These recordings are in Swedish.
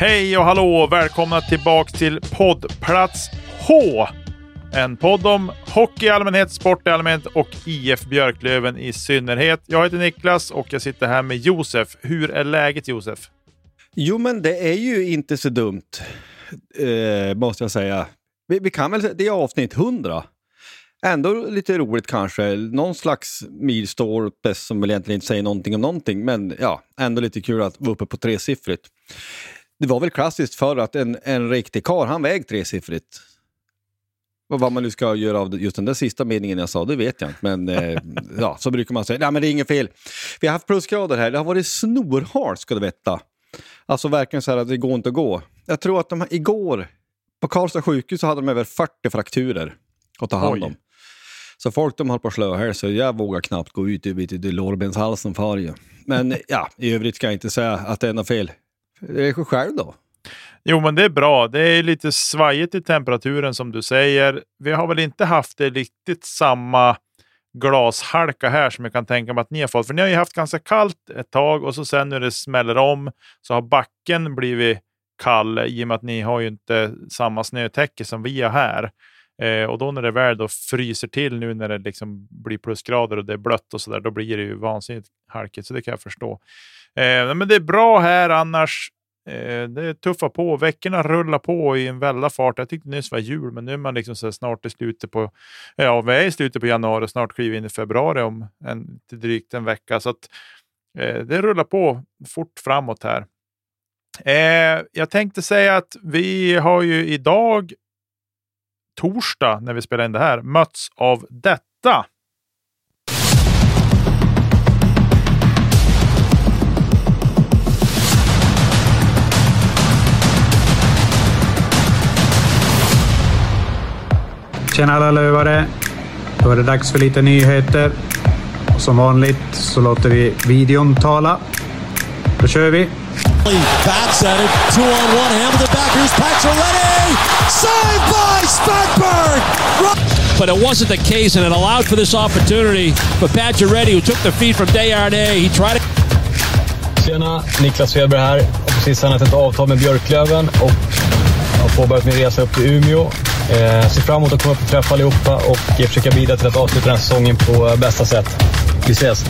Hej och hallå! Välkomna tillbaka till poddplats H. En podd om hockey i allmänhet, sport i allmänhet och IF Björklöven i synnerhet. Jag heter Niklas och jag sitter här med Josef. Hur är läget Josef? Jo, men det är ju inte så dumt, eh, måste jag säga. Vi, vi kan väl, det är avsnitt 100. Ändå lite roligt kanske. Någon slags milstolpe som väl egentligen inte säger någonting om någonting, men ja, ändå lite kul att vara uppe på tresiffrigt. Det var väl klassiskt för att en, en riktig kar han vägde tresiffrigt. Och vad man nu ska göra av just den där sista meningen jag sa, det vet jag inte. Men eh, ja, så brukar man säga. Nej, men det är inget fel. Vi har haft plusgrader här. Det har varit snorhalt ska du veta. Alltså verkligen så här att det går inte att gå. Jag tror att de här, igår på Karlstad sjukhus så hade de över 40 frakturer att ta hand om. Oj. Så folk de höll på att slå här så jag vågar knappt gå ut i, i lårbenshalsen för ju. Men ja, i övrigt ska jag inte säga att det är något fel. Det är själv då. Jo, men det är bra. Det är lite svajigt i temperaturen som du säger. Vi har väl inte haft det riktigt samma glashalka här som jag kan tänka mig att ni har fått. För ni har ju haft ganska kallt ett tag och så sen när det smäller om så har backen blivit kall i och med att ni har ju inte samma snötäcke som vi har här. Eh, och då när det väl då fryser till nu när det liksom blir plusgrader och det är blött och så där, då blir det ju vansinnigt halkigt. Så det kan jag förstå. Eh, men det är bra här annars. Eh, det tuffar på. Veckorna rullar på i en väldig fart. Jag tyckte nyss var jul, men nu är man liksom så här snart i slutet på, ja, vi är i slutet på januari och snart kliver in i februari om en, till drygt en vecka. Så att, eh, det rullar på fort framåt här. Eh, jag tänkte säga att vi har ju idag, torsdag, när vi spelar in det här, mötts av detta. Tjena alla lövare! Då är det dags för lite nyheter. Och som vanligt så låter vi videon tala. Då kör vi! Backs at it, two on one, handle the back. Here's Pacioretty, saved by Spetberg. but it wasn't the case, and it allowed for this opportunity for Pacioretty, who took the feed from Desjardins. He tried to Tjena, Niklas Svedberg här. Har precis signat ett avtal med Björklöven och har påbörjat min resa upp till Umeå. Eh, ser fram emot att komma upp och träffa allihopa och försöka bidra till att avsluta den här säsongen på eh, bästa sätt. Vi ses!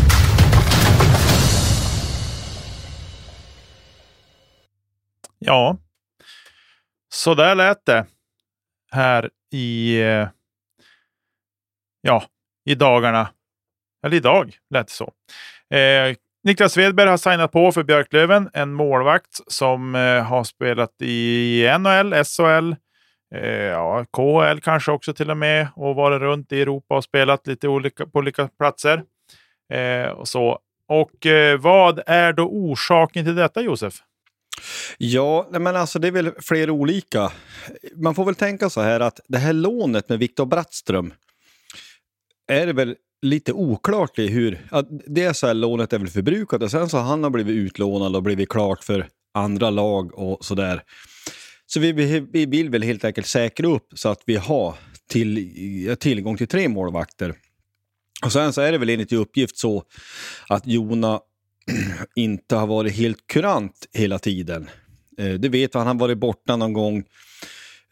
Ja, så där lät det här i, eh, ja, i dagarna. Eller idag lät det så. Eh, Niklas Svedberg har signat på för Björklöven, en målvakt som eh, har spelat i NHL, SHL, eh, Eh, ja, KHL kanske också till och med och varit runt i Europa och spelat lite olika, på olika platser. Eh, och så. Och eh, vad är då orsaken till detta, Josef? Ja, men alltså det är väl flera olika. Man får väl tänka så här att det här lånet med Viktor Brattström är det väl lite oklart i hur... Att det så här, lånet är väl förbrukat och sen så har han blivit utlånad och blivit klart för andra lag och sådär. Så vi, vi, vill väl helt enkelt säkra upp så att vi har till, tillgång till tre målvakter. Och sen så är det väl enligt uppgift så att Jona inte har varit helt kurant hela tiden. Eh, det vet vi, han har varit borta någon gång,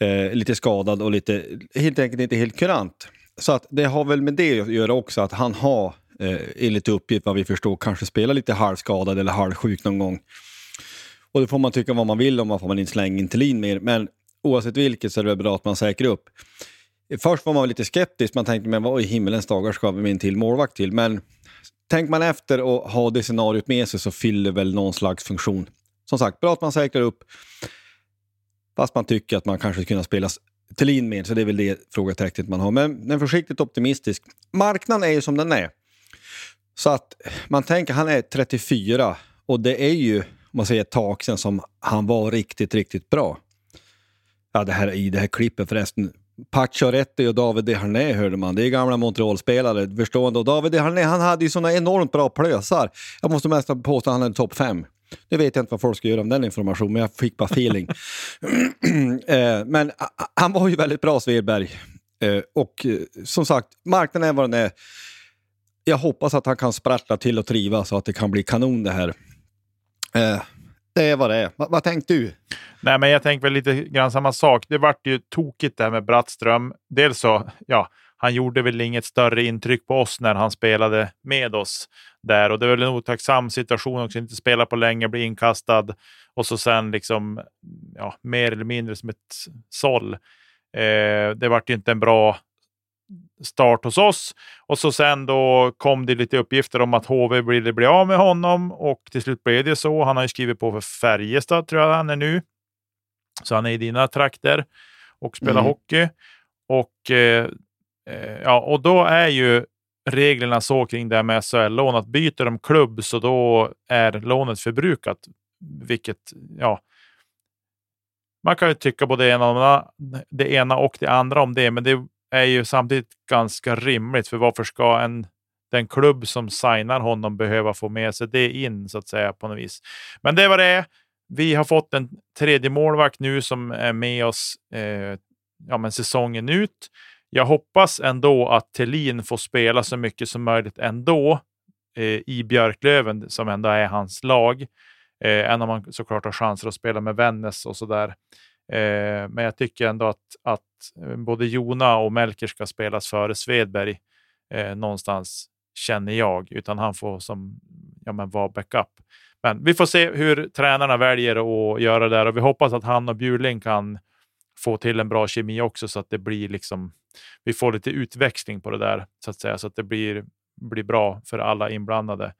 eh, lite skadad och lite, helt enkelt inte helt kurant. Så att det har väl med det att göra också, att han har, eh, enligt uppgift vad vi förstår, kanske spelat lite halvskadad eller halvsjuk någon gång. Och det får man tycka vad man vill om, man får man inte slänga in Thelin mer. Men oavsett vilket så är det bra att man säkrar upp. Först var man lite skeptisk, man tänkte men vad i himmelens dagar ska vi med en till målvakt till? Men tänker man efter och har det scenariot med sig så fyller väl någon slags funktion. Som sagt, bra att man säkrar upp. Fast man tycker att man kanske kunna spela Thelin mer. så det är väl det frågetecknet man har. Men, men försiktigt optimistisk. Marknaden är ju som den är. Så att man tänker, han är 34 och det är ju, man säger ett tag sedan, som han var riktigt, riktigt bra. Ja, det här i det här klippet förresten. Pacioretty och David Desharnais hörde man. Det är gamla Montreal-spelare, förstående. Och David Desharnais, han hade ju såna enormt bra plösar. Jag måste mest påstå att han är topp fem. Nu vet jag inte vad folk ska göra om den informationen, men jag fick bara feeling. eh, men han var ju väldigt bra, Svedberg. Eh, och eh, som sagt, marknaden är vad den är. Jag hoppas att han kan sprattla till och trivas så att det kan bli kanon det här. Eh, det är vad det är. Va, vad tänkte du? Nej, men jag tänker väl lite grann samma sak. Det vart ju tokigt det här med Brattström. Dels så, ja, han gjorde väl inget större intryck på oss när han spelade med oss där och det är väl en otacksam situation också, inte spela på länge, bli inkastad och så sen liksom, ja, mer eller mindre som ett såll. Eh, det vart ju inte en bra start hos oss. Och så sen då kom det lite uppgifter om att HV ville bli av med honom och till slut blev det så. Han har ju skrivit på för Färjestad tror jag han är nu. Så han är i dina trakter och spelar mm. hockey. Och, eh, eh ja, och då är ju reglerna så kring det här med SHL-lån att byter de klubb så då är lånet förbrukat. Vilket, ja, man kan ju tycka både det ena, det ena och det andra om det, men det är ju samtidigt ganska rimligt. För varför ska en, den klubb som signar honom behöva få med sig det in så att säga på något vis? Men det var det Vi har fått en tredje målvakt nu som är med oss eh, ja, men säsongen ut. Jag hoppas ändå att Tellin får spela så mycket som möjligt ändå eh, i Björklöven som ändå är hans lag. Eh, än om man såklart har chanser att spela med Vännäs och sådär. Eh, men jag tycker ändå att, att eh, både Jona och Melker ska spelas före Svedberg eh, någonstans, känner jag. Utan han får som, ja, men vara backup. Men vi får se hur tränarna väljer att göra det där och vi hoppas att han och Bjurling kan få till en bra kemi också så att det blir liksom, vi får lite utväxling på det där så att säga så att det blir, blir bra för alla inblandade.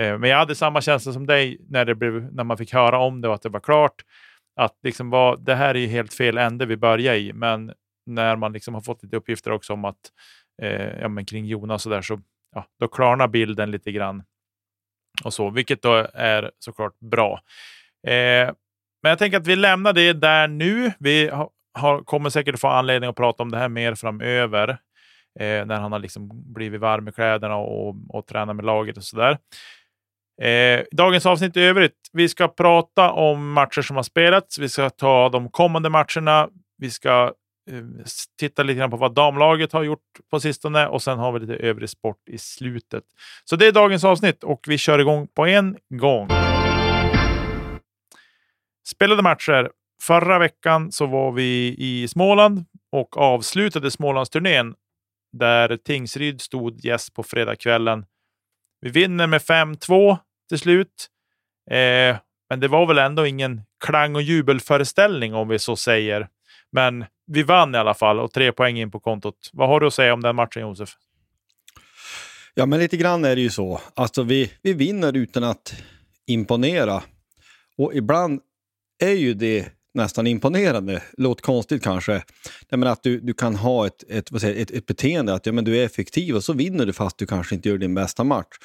Eh, men jag hade samma känsla som dig när, det blev, när man fick höra om det och att det var klart. Att liksom var, det här är helt fel ände vi börjar i, men när man liksom har fått lite uppgifter också om att eh, ja, men kring Jonas och där så ja, då klarnar bilden lite grann. Och så, vilket då är såklart bra. Eh, men jag tänker att vi lämnar det där nu. Vi har, kommer säkert få anledning att prata om det här mer framöver. Eh, när han har liksom blivit varm i kläderna och, och tränar med laget och sådär. Eh, dagens avsnitt i övrigt. Vi ska prata om matcher som har spelats. Vi ska ta de kommande matcherna. Vi ska eh, titta lite grann på vad damlaget har gjort på sistone och sen har vi lite övrig sport i slutet. Så det är dagens avsnitt och vi kör igång på en gång. Spelade matcher. Förra veckan så var vi i Småland och avslutade Smålandsturnén där Tingsryd stod gäst på fredagskvällen. Vi vinner med 5-2 till slut. Eh, men det var väl ändå ingen klang och jubelföreställning om vi så säger. Men vi vann i alla fall och tre poäng in på kontot. Vad har du att säga om den matchen, Josef? Ja, men lite grann är det ju så. Alltså, vi, vi vinner utan att imponera. Och ibland är ju det nästan imponerande. Låter konstigt kanske. men att du, du kan ha ett, ett, vad säger, ett, ett beteende att ja, men du är effektiv och så vinner du fast du kanske inte gör din bästa match.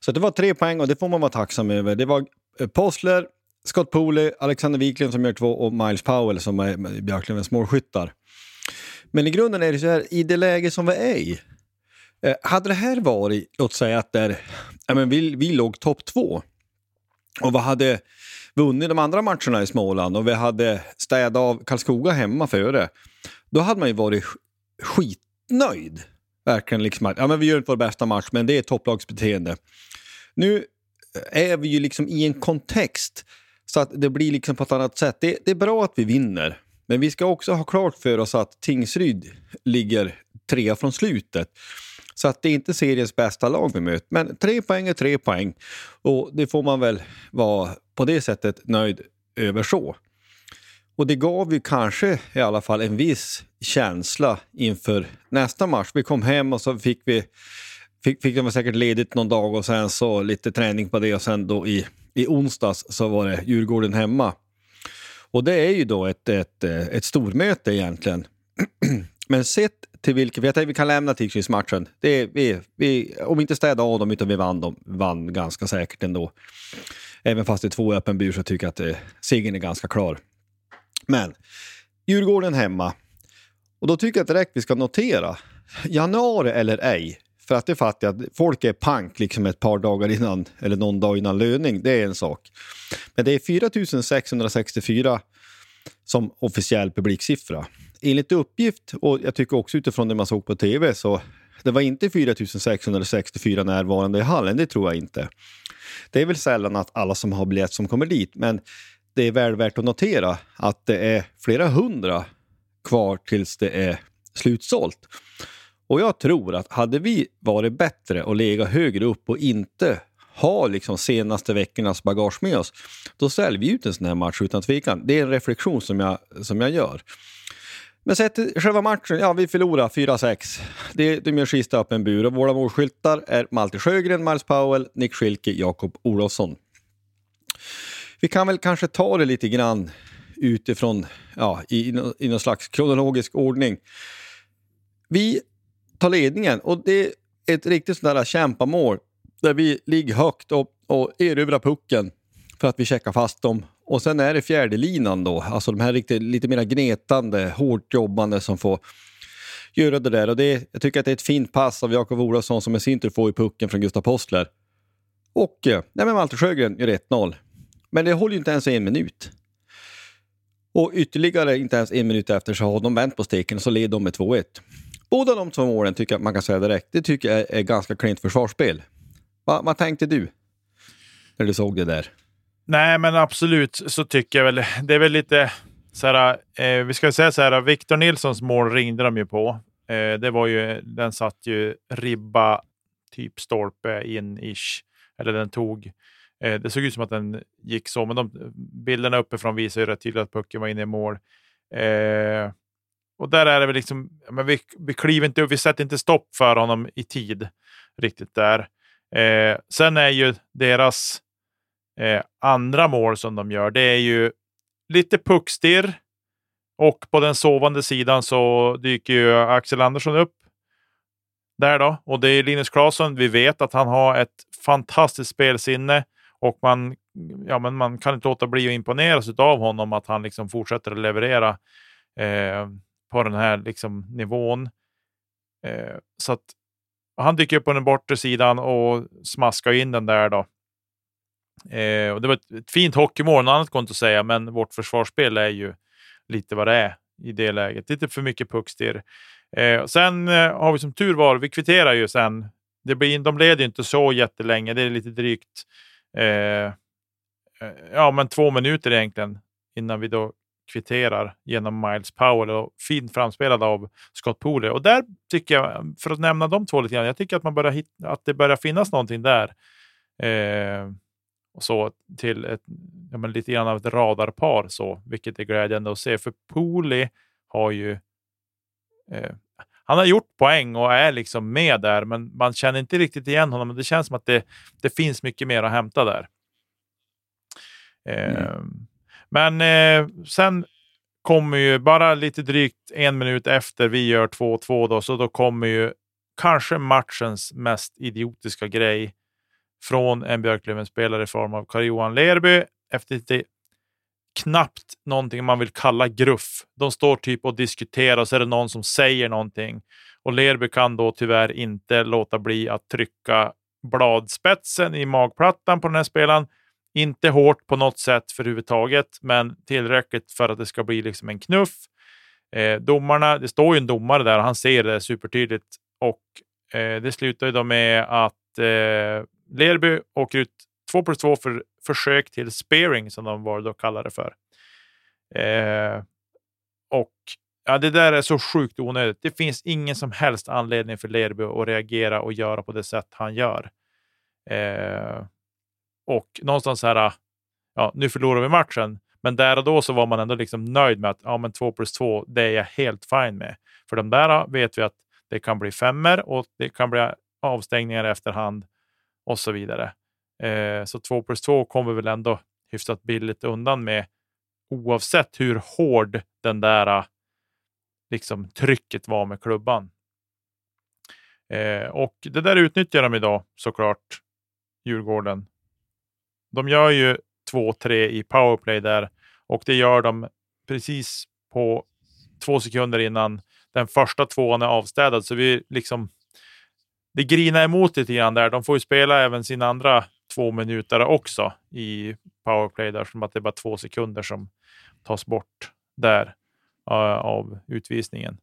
Så det var tre poäng och det får man vara tacksam över. Det var eh, Postler, Scott Pooley, Alexander Wiklund som gör två och Miles Powell som är eh, Björklövens målskyttar. Men i grunden är det så här, i det läge som vi är i Eh, hade det här varit, låt säga att där, ja, men vi, vi låg topp två och vad hade vunnit de andra matcherna i Småland och vi hade städat av Karlskoga hemma före, då hade man ju varit skitnöjd. Verkligen liksom att, ja men vi gör inte vår bästa match, men det är topplagsbeteende. Nu är vi ju liksom i en kontext så att det blir liksom på ett annat sätt. Det, det är bra att vi vinner, men vi ska också ha klart för oss att Tingsryd ligger trea från slutet. Så att det är inte seriens bästa lag vi möter. Men tre poäng är tre poäng och det får man väl vara på det sättet nöjd över så. Och det gav ju kanske i alla fall en viss känsla inför nästa match. Vi kom hem och så fick vi fick, fick de säkert ledigt någon dag och sen så lite träning på det och sen då i, i onsdags så var det Djurgården hemma. Och det är ju då ett, ett, ett stormöte egentligen. Men sett till vilket, jag tänkte vi kan lämna Tingsrydsmatchen. vi, vi, om vi inte städade av dem utan vi vann dem, vann ganska säkert ändå. Även fast det är två i öppen bur så tycker jag att eh, segern är ganska klar. Men Djurgården hemma. Och då tycker jag direkt vi ska notera, januari eller ej, för att det fattar jag, folk är pank liksom ett par dagar innan, eller någon dag innan löning, det är en sak. Men det är 4664 som officiell publiksiffra. Enligt uppgift, och jag tycker också utifrån det man såg på tv, så det var inte 4 664 närvarande i hallen, det tror jag inte. Det är väl sällan att alla som har biljett som kommer dit, men det är väl värt att notera att det är flera hundra kvar tills det är slutsålt. Och jag tror att hade vi varit bättre och legat högre upp och inte ha liksom senaste veckornas bagage med oss, då säljer vi ut en sån här match utan tvekan. Det är en reflektion som jag, som jag gör. Men sett till själva matchen, ja vi förlorar 4-6. Det, de gör Kista öppen bur och våra målskyttar är Malte Sjögren, Miles Powell, Nick Schilke, Jakob Olofsson. Vi kan väl kanske ta det lite grann utifrån, ja, i, i någon slags kronologisk ordning. Vi tar ledningen och det är ett riktigt sånt där kämpamål där vi ligger högt och, och erövrar pucken för att vi checkar fast dem. Och sen är det fjärde linan då, alltså de här riktigt, lite mer gnetande, hårt jobbande som får göra det där. Och det, jag tycker att det är ett fint pass av Jakob Olofsson som i sin tur får i pucken från Gustav Postler. Och eh, nej, men Malte Sjögren gör 1-0. Men det håller ju inte ens en minut. Och ytterligare inte ens en minut efter så har de vänt på steken och så leder de med 2-1. Båda de två målen tycker jag man kan säga direkt, det tycker jag är, ganska klent försvarsspel. Va, vad tänkte du när du såg det där? Nej, men absolut så tycker jag väl. Det är väl lite så här, eh, vi ska säga så här, Victor Nilssons mål ringde de ju på. Eh, det var ju, den satt ju ribba, typ stolpe in-ish. Eller den tog. Eh, det såg ut som att den gick så, men de bilderna uppifrån visar ju rätt tydligt att pucken var inne i mål. Eh, och där är det väl liksom, men vi, vi kliver inte upp, vi sätter inte stopp för honom i tid riktigt där. Eh, sen är ju deras eh, andra mål som de gör, det är ju lite puckstirr och på den sovande sidan så dyker ju Axel Andersson upp där då. Och det är Linus Claesson. Vi vet att han har ett fantastiskt spelsinne och man, ja, men man kan inte låta bli att imponeras av honom, att han liksom fortsätter att leverera. Eh, på den här liksom, nivån. Eh, så att han dyker upp på den bortre sidan och smaskar in den där. då. Eh, och det var ett, ett fint hockeymål, något annat går inte att säga, men vårt försvarsspel är ju lite vad det är i det läget. Lite för mycket puckstirr. Eh, sen eh, har vi som tur var, vi kvitterar ju sen. Det blir, de leder ju inte så jättelänge, det är lite drygt eh, eh, ja, men två minuter egentligen innan vi då kvitterar genom Miles Powell och fint framspelad av Scott Pooler. Och där tycker jag, för att nämna de två lite grann, jag tycker att, man börjar hitta, att det börjar finnas någonting där. Eh, och så till ett, ja, men lite grann av ett radarpar, så, vilket är glädjande att se. För Pooley har ju eh, han har gjort poäng och är liksom med där, men man känner inte riktigt igen honom. Det känns som att det, det finns mycket mer att hämta där. Eh, mm. Men eh, sen kommer ju bara lite drygt en minut efter vi gör 2-2 då, så då kommer ju kanske matchens mest idiotiska grej från en Björklöven-spelare i form av Karl-Johan Lerby efter lite knappt någonting man vill kalla gruff. De står typ och diskuterar och så är det någon som säger någonting Och Lerby kan då tyvärr inte låta bli att trycka bladspetsen i magplattan på den här spelaren. Inte hårt på något sätt för överhuvudtaget, men tillräckligt för att det ska bli liksom en knuff. Eh, domarna, det står ju en domare där och han ser det supertydligt. Och eh, det slutar ju då med att eh, Lerby åker ut 2 plus 2 för försök till spearing som de var då kallade för. Eh, och ja, Det där är så sjukt onödigt. Det finns ingen som helst anledning för Lerby att reagera och göra på det sätt han gör. Eh, och någonstans här, ja, nu förlorar vi matchen, men där och då så var man ändå liksom nöjd med att ja, men 2 plus 2, det är jag helt fine med. För de där vet vi att det kan bli femmer och det kan bli avstängningar efterhand och så vidare. Eh, så 2 plus 2 kommer väl ändå hyfsat billigt undan med oavsett hur hård den där ah, liksom, trycket var med klubban. Eh, och det där utnyttjar de idag såklart, Djurgården. De gör ju 2-3 i powerplay där och det gör de precis på två sekunder innan den första tvåan är avstädad. Så vi liksom, det grinar emot lite grann där. De får ju spela även sina andra två minuter också i powerplay där, som att det är bara två sekunder som tas bort där uh, av utvisningen.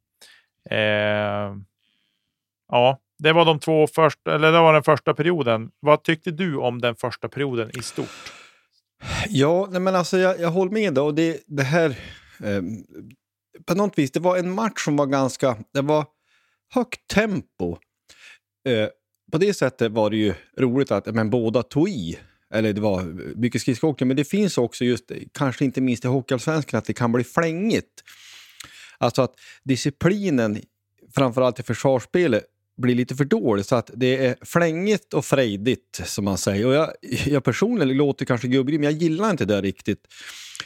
Uh, ja, det var de två första, eller det var den första perioden. Vad tyckte du om den första perioden i stort? Ja, nej men alltså jag, jag håller med. Och det, det här... Eh, på något vis, det var en match som var ganska... Det var högt tempo. Eh, på det sättet var det ju roligt att men, båda tog i. Eller det var mycket skridskoåkning, men det finns också just, kanske inte minst i Hockeyallsvenskan, att det kan bli flängigt. Alltså att disciplinen, framförallt i försvarsspelet, blir lite för dålig. Så att det är flängigt och frejdigt, som man säger. Och jag, jag personligen låter kanske gubbig, men jag gillar inte det riktigt.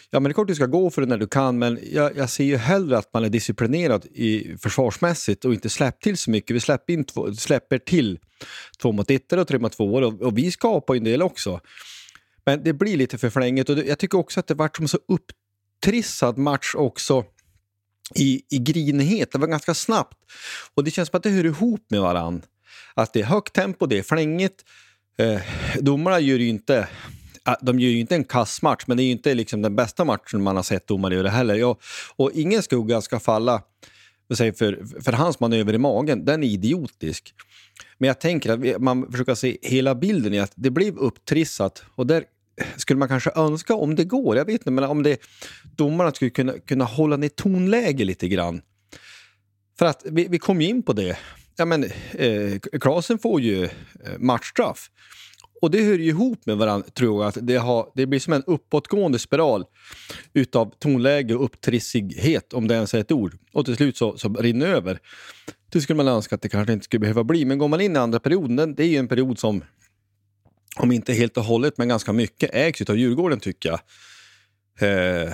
Ja, men det är klart du ska gå för det när du kan, men jag, jag ser ju hellre att man är disciplinerad i försvarsmässigt och inte släpper till så mycket. Vi släpper, in två, släpper till två mot ett och tre mot två och, och vi skapar en del också. Men det blir lite för flängigt och det, jag tycker också att det vart som så upptrissad match också i, i grinighet. Det var ganska snabbt. Och det känns som att det hör ihop med varann. Att det är högt tempo, det är flängigt. Eh, domarna gör ju inte de gör ju inte en kassmatch, men det är ju inte liksom den bästa matchen man har sett domare göra heller. Och, och ingen skugga ska falla för, för hans manöver i magen. Den är idiotisk. Men jag tänker att man försöker se hela bilden i att det blev upptrissat och där skulle man kanske önska, om det går, jag vet inte, men om det, domarna skulle kunna, kunna hålla ner tonläge lite grann. För att vi, vi kom ju in på det. Ja, men, eh, Klasen får ju eh, matchstraff. Och det hör ju ihop med varandra, tror jag. Att det, har, det blir som en uppåtgående spiral utav tonläge och upptrissighet, om det ens är ett ord. Och till slut så, så rinner över. Det skulle man önska att det kanske inte skulle behöva bli. Men går man in i andra perioden, det är ju en period som om inte helt och hållet, men ganska mycket, ägs av Djurgården tycker jag. Eh,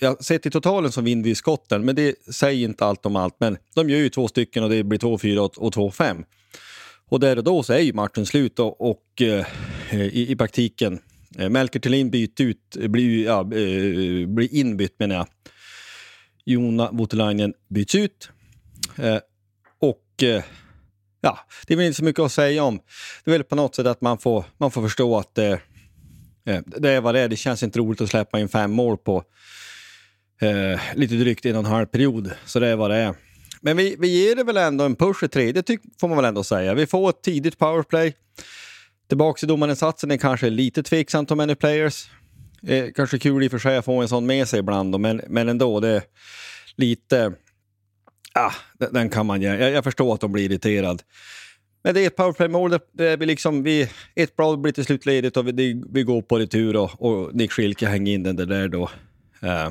eh, sett i totalen så vinner vi skotten, men det säger inte allt om allt. Men de gör ju två stycken och det blir 2-4 och 2-5. Och där och då så är ju matchen slut och, och eh, i, i, praktiken eh, Melker Thelin byter ut, blir, ja, eh, blir inbytt menar jag. Jona Voutilainen byts ut. Eh, och eh, ja, det är väl inte så mycket att säga om. Det är väl på något sätt att man får, man får förstå att eh, eh det är vad det är. Det känns inte roligt att släppa in fem mål på eh, lite drygt en och en halv period. Så det är vad det är. Men vi, vi ger det väl ändå en push i tredje, det får man väl ändå säga. Vi får ett tidigt powerplay. Tillbaka i domarinsatsen Det kanske är lite tveksamt om many players. Eh, kanske kul i och för sig att få en sån med sig ibland, men, men ändå, det är lite ah, den kan man ge. Jag, jag förstår att de blir irriterade. Men det är ett powerplay-mål. Vi liksom, vi, ett bra blir till slut ledigt och vi, vi går på retur och, och Nick Schilke hänger in den där då. Uh,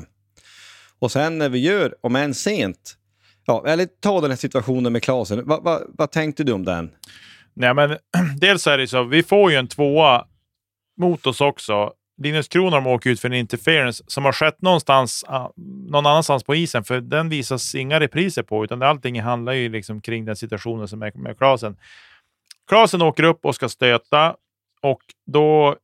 och sen när vi gör, om än sent, ja, eller ta den här situationen med Klasen. Va, va, vad tänkte du om den? Nej, men dels är det så, vi får ju en tvåa mot oss också. Linus Kronholm åker ut för en interference som har skett någonstans, ah, någon annanstans på isen, för den visas inga repriser på, utan allting handlar ju liksom kring den situationen som är med Klasen. Klasen åker upp och ska stöta och då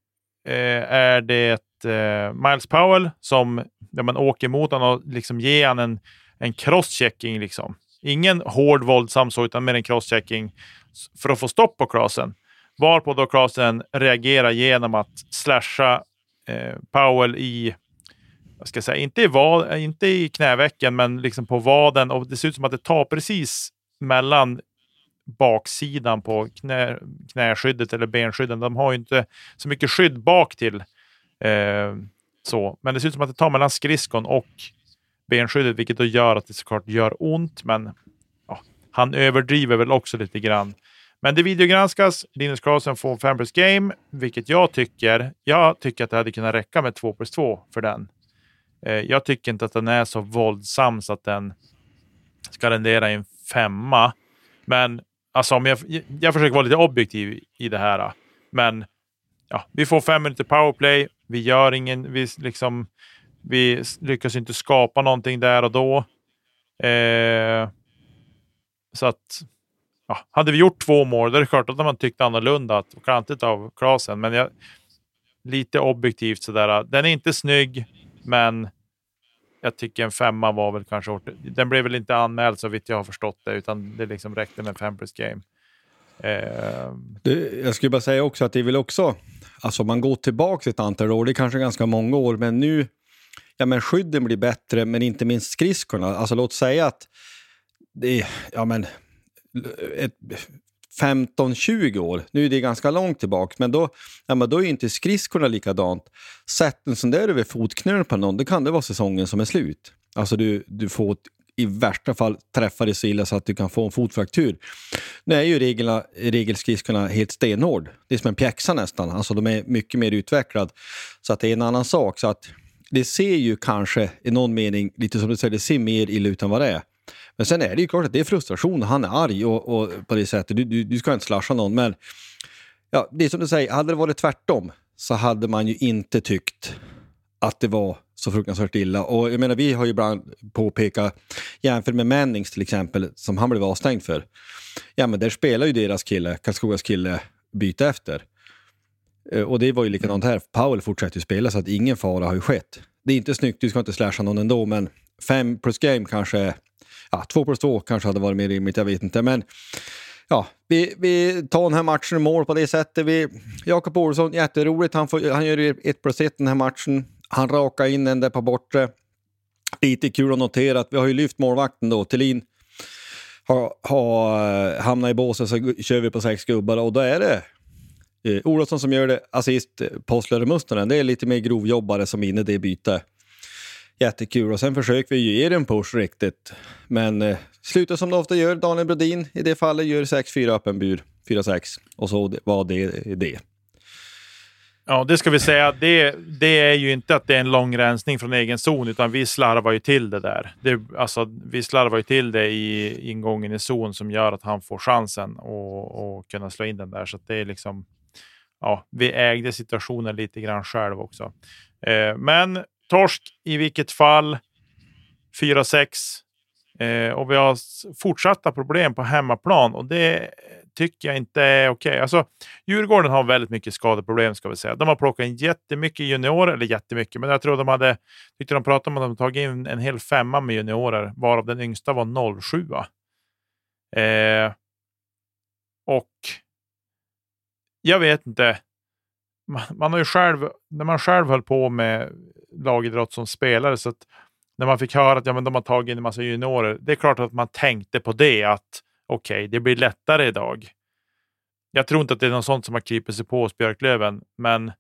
eh, är det eh, Miles Powell som ja, man åker mot honom och liksom ger honom en, en crosschecking. Liksom. Ingen hård våldsam så, utan mer en crosschecking för att få stopp på Klasen. Varpå då Klasen reagerar genom att slasha Eh, Powell i, jag ska säga, inte i, vad, eh, inte i knävecken, men liksom på vaden. Och det ser ut som att det tar precis mellan baksidan på knä, knäskyddet eller benskydden. De har ju inte så mycket skydd bak till. Eh, så. Men det ser ut som att det tar mellan skridskon och benskyddet, vilket då gör att det såklart gör ont. Men ja, han överdriver väl också lite grann. Men det videogranskas. Linus Karlsson får 5 plus game, vilket jag tycker. Jag tycker att det hade kunnat räcka med 2 plus 2 för den. Eh, jag tycker inte att den är så våldsam så att den ska rendera i en femma. Men alltså, om jag, jag försöker vara lite objektiv i det här. Men ja, vi får fem minuter powerplay. Vi gör ingen, vi, liksom, vi lyckas inte skapa någonting där och då. Eh, så att ja, hade vi gjort två mål, då är det klart att man tyckte annorlunda. Klantigt av Klasen, men jag, lite objektivt sådär. Äh, den är inte snygg, men jag tycker en femma var väl kanske... Den blev väl inte anmäld så vitt jag har förstått det, utan det liksom räckte med fem plus game. Eh. Det, jag skulle bara säga också att det är väl också, alltså man går tillbaka ett antal år, det är kanske ganska många år, men nu, ja men skydden blir bättre, men inte minst skridskorna. Alltså låt säga att det ja men, ett, 15-20 år, nu är det ganska långt tillbaka, men då, ja, men då är inte skridskorna likadant. Sätt en sån där över fotknölen på någon, då kan det vara säsongen som är slut. Alltså du, du får i värsta fall träffa dig så illa så att du kan få en fotfraktur. Nu är ju reglerna, regelskridskorna helt stenhård. Det är som en pjäxa nästan, alltså de är mycket mer utvecklade. Så att det är en annan sak. Så att det ser ju kanske i någon mening, lite som du säger, det ser mer illa ut än vad det är. Men sen är det ju klart att det är frustration. Han är arg och, och på det sättet. Du, du, du, ska inte slasha någon. Men ja, det är som du säger, hade det varit tvärtom så hade man ju inte tyckt att det var så fruktansvärt illa. Och jag menar, vi har ju ibland påpekat, jämfört med Mannings till exempel, som han blev avstängd för. Ja, men där spelar ju deras kille, Karlskogas kille, byte efter. Eh, och det var ju likadant här. Powell fortsätter ju spela så att ingen fara har ju skett. Det är inte snyggt, du ska inte slasha någon ändå, men fem plus game kanske ja, två plus två kanske hade varit mer rimligt, jag vet inte. Men ja, vi, vi tar den här matchen i mål på det sättet. Vi, Jakob Olsson, jätteroligt. Han, får, han gör ett plus ett den här matchen. Han rakar in den där på bortre. Lite kul att notera att vi har ju lyft målvakten då. Thelin har, har eh, hamnat i båset så kör vi på sex gubbar och då är det eh, Olofsson som gör det, assist, eh, Possler och Mustonen. Det är lite mer grovjobbare som är inne i det bytet jättekul. Och sen försöker vi ju ge den push riktigt. Men eh, slutar som det ofta gör. Daniel Brodin i det fallet gör 6-4 öppen bur. 4-6. Och så var det det. Ja, det ska vi säga. Det, det är ju inte att det är en lång rensning från egen zon, utan vi slarvar ju till det där. Det, alltså, vi slarvar ju till det i ingången i zon som gör att han får chansen att kunna slå in den där. Så det är liksom, ja, vi ägde situationen lite grann själv också. Eh, men torsk i vilket fall. 4-6. Eh, och vi har fortsatta problem på hemmaplan och det tycker jag inte är okej. Okay. Alltså, Djurgården har väldigt mycket skadeproblem ska vi säga. De har plockat in jättemycket juniorer, eller jättemycket, men jag tror de hade, tyckte de pratade om att de tagit in en hel femma med juniorer, varav den yngsta var 07. Eh, och jag vet inte. Man, man, har ju själv, när man själv höll på med lagidrott som spelare. Så att när man fick höra att ja, men de har tagit in en massa juniorer, det är klart att man tänkte på det att okej, okay, det blir lättare idag. Jag tror inte att det är något sånt som har krypit sig på hos Björklöven, men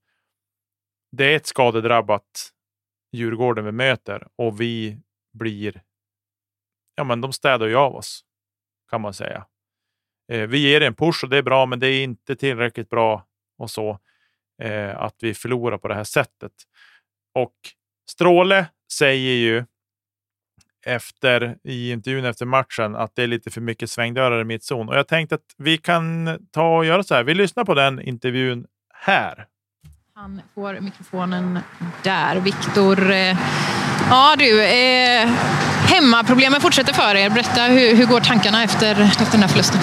det är ett skadedrabbat Djurgården vi möter och vi blir, ja men de städar ju av oss kan man säga. Eh, vi ger en push och det är bra, men det är inte tillräckligt bra och så eh, att vi förlorar på det här sättet. Och Stråle säger ju efter, i intervjun efter matchen att det är lite för mycket svängdörrar i mittzon. Och jag tänkte att vi kan ta och göra så här. Vi lyssnar på den intervjun här. Han får mikrofonen där. Viktor, eh, ja du, eh, hemmaproblemen fortsätter för er. Berätta, hur, hur går tankarna efter, efter den här förlusten?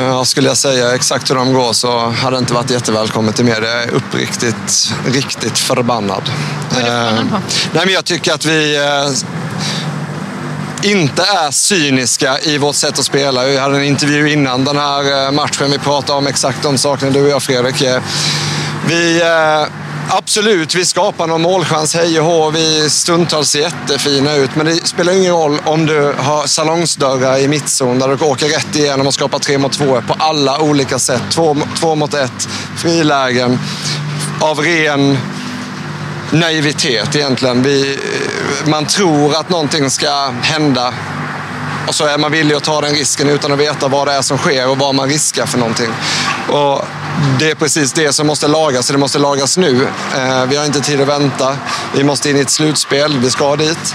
Ja, skulle jag säga exakt hur de går så hade det inte varit jättevälkommet i media. Jag är uppriktigt, riktigt förbannad. Vad är du förbannad på? Eh, nej, men jag tycker att vi... Eh, inte är cyniska i vårt sätt att spela. Vi hade en intervju innan den här eh, matchen. Vi pratade om exakt de sakerna, du och jag Fredrik. Eh, vi, eh, absolut, vi skapar någon målchans, hej och hå. Vi stundtals ser jättefina ut. Men det spelar ingen roll om du har salongsdörrar i mittzon där du åker rätt igenom och skapar tre mot två på alla olika sätt. Två, två mot ett, frilägen av ren naivitet egentligen. Vi, man tror att någonting ska hända och så är man villig att ta den risken utan att veta vad det är som sker och vad man riskar för någonting. Och det är precis det som måste lagas, och det måste lagas nu. Eh, vi har inte tid att vänta. Vi måste in i ett slutspel, vi ska dit.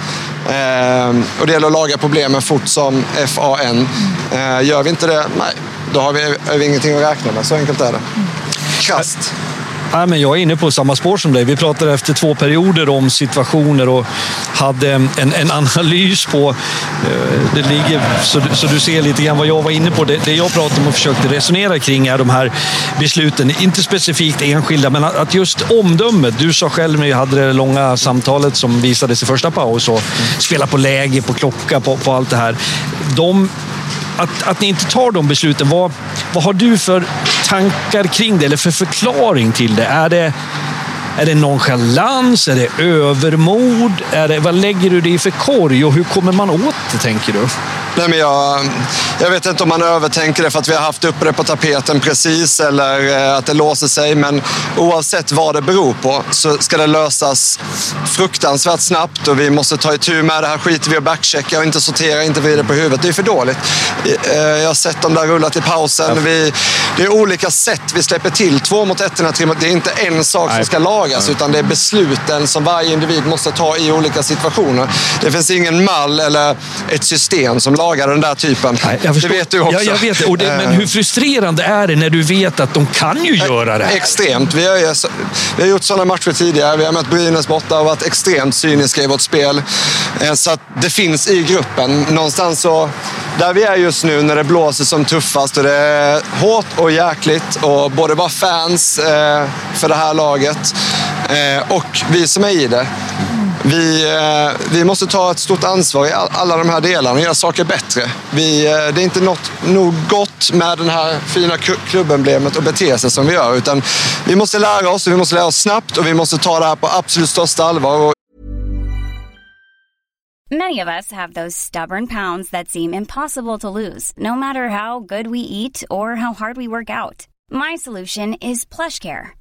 Eh, och det gäller att laga problemen fort som FAN. Eh, gör vi inte det, nej, då har vi, har vi ingenting att räkna med. Så enkelt är det. Krasst. Ja, men jag är inne på samma spår som dig. Vi pratade efter två perioder om situationer och hade en, en analys på... Eh, det ligger, så, så du ser lite grann vad jag var inne på. Det, det jag pratade om och försökte resonera kring är de här besluten. Inte specifikt enskilda, men att just omdömet. Du sa själv när vi hade det långa samtalet som visades i första paus och spela på läge, på klocka, på, på allt det här. De att, att ni inte tar de besluten, vad, vad har du för tankar kring det eller för förklaring till det? Är det, är det nonchalans? Är det övermod? Är det, vad lägger du det i för korg och hur kommer man åt det, tänker du? Nej, men jag, jag vet inte om man övertänker det för att vi har haft uppe det på tapeten precis eller eh, att det låser sig. Men oavsett vad det beror på så ska det lösas fruktansvärt snabbt och vi måste ta itu med det. Här skiter vi och backchecka och inte sortera, inte vrida på huvudet. Det är för dåligt. Eh, jag har sett dem där rullat i pausen. Vi, det är olika sätt vi släpper till. Två mot ett, tre mot Det är inte en sak Nej. som ska lagas utan det är besluten som varje individ måste ta i olika situationer. Det finns ingen mall eller ett system som lagar den där typen. Nej, det vet du också. Ja, jag vet. Och det. Men hur frustrerande är det när du vet att de kan ju göra det här? Extremt. Vi har, vi har gjort sådana matcher tidigare. Vi har mött Brynäs borta och varit extremt cyniska i vårt spel. Eh, så att det finns i gruppen. Någonstans så, där vi är just nu när det blåser som tuffast och det är hårt och jäkligt och både vara fans eh, för det här laget eh, och vi som är i det. Vi, eh, vi måste ta ett stort ansvar i alla de här delarna och göra saker bättre. Vi, eh, det är inte något, nog gott med det här fina klubbemblemet och bete sig som vi gör. Utan vi måste lära oss och vi måste lära oss snabbt och vi måste ta det här på absolut största allvar. Many of us have those stubborn pounds that seem impossible to lose, no matter how good we eat or how hard we work out. My solution is plush care.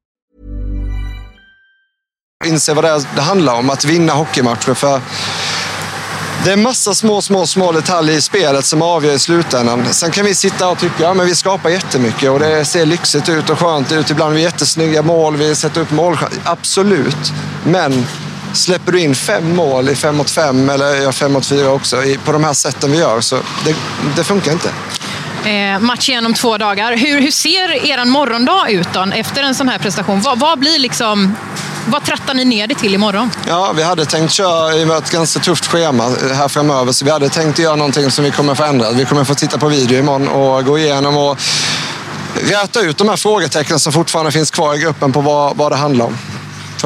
Inse vad det, är det handlar om, att vinna hockeymatcher. För det är massa små, små, små detaljer i spelet som avgör i slutändan. Sen kan vi sitta och tycka att ja, vi skapar jättemycket och det ser lyxigt ut och skönt ut. Ibland har vi jättesnygga mål, vi sätter upp mål. Absolut. Men släpper du in fem mål i fem mot fem, eller ja, fem mot fyra också, på de här sätten vi gör, så det, det funkar inte. Eh, match igen om två dagar. Hur, hur ser er morgondag ut då, efter en sån här prestation? Vad, vad blir liksom vad trattar ni ner det till imorgon? Ja, vi hade tänkt köra i ett ganska tufft schema här framöver. Så vi hade tänkt göra någonting som vi kommer förändra. Vi kommer få titta på video imorgon och gå igenom och räta ut de här frågetecknen som fortfarande finns kvar i gruppen på vad, vad det handlar om.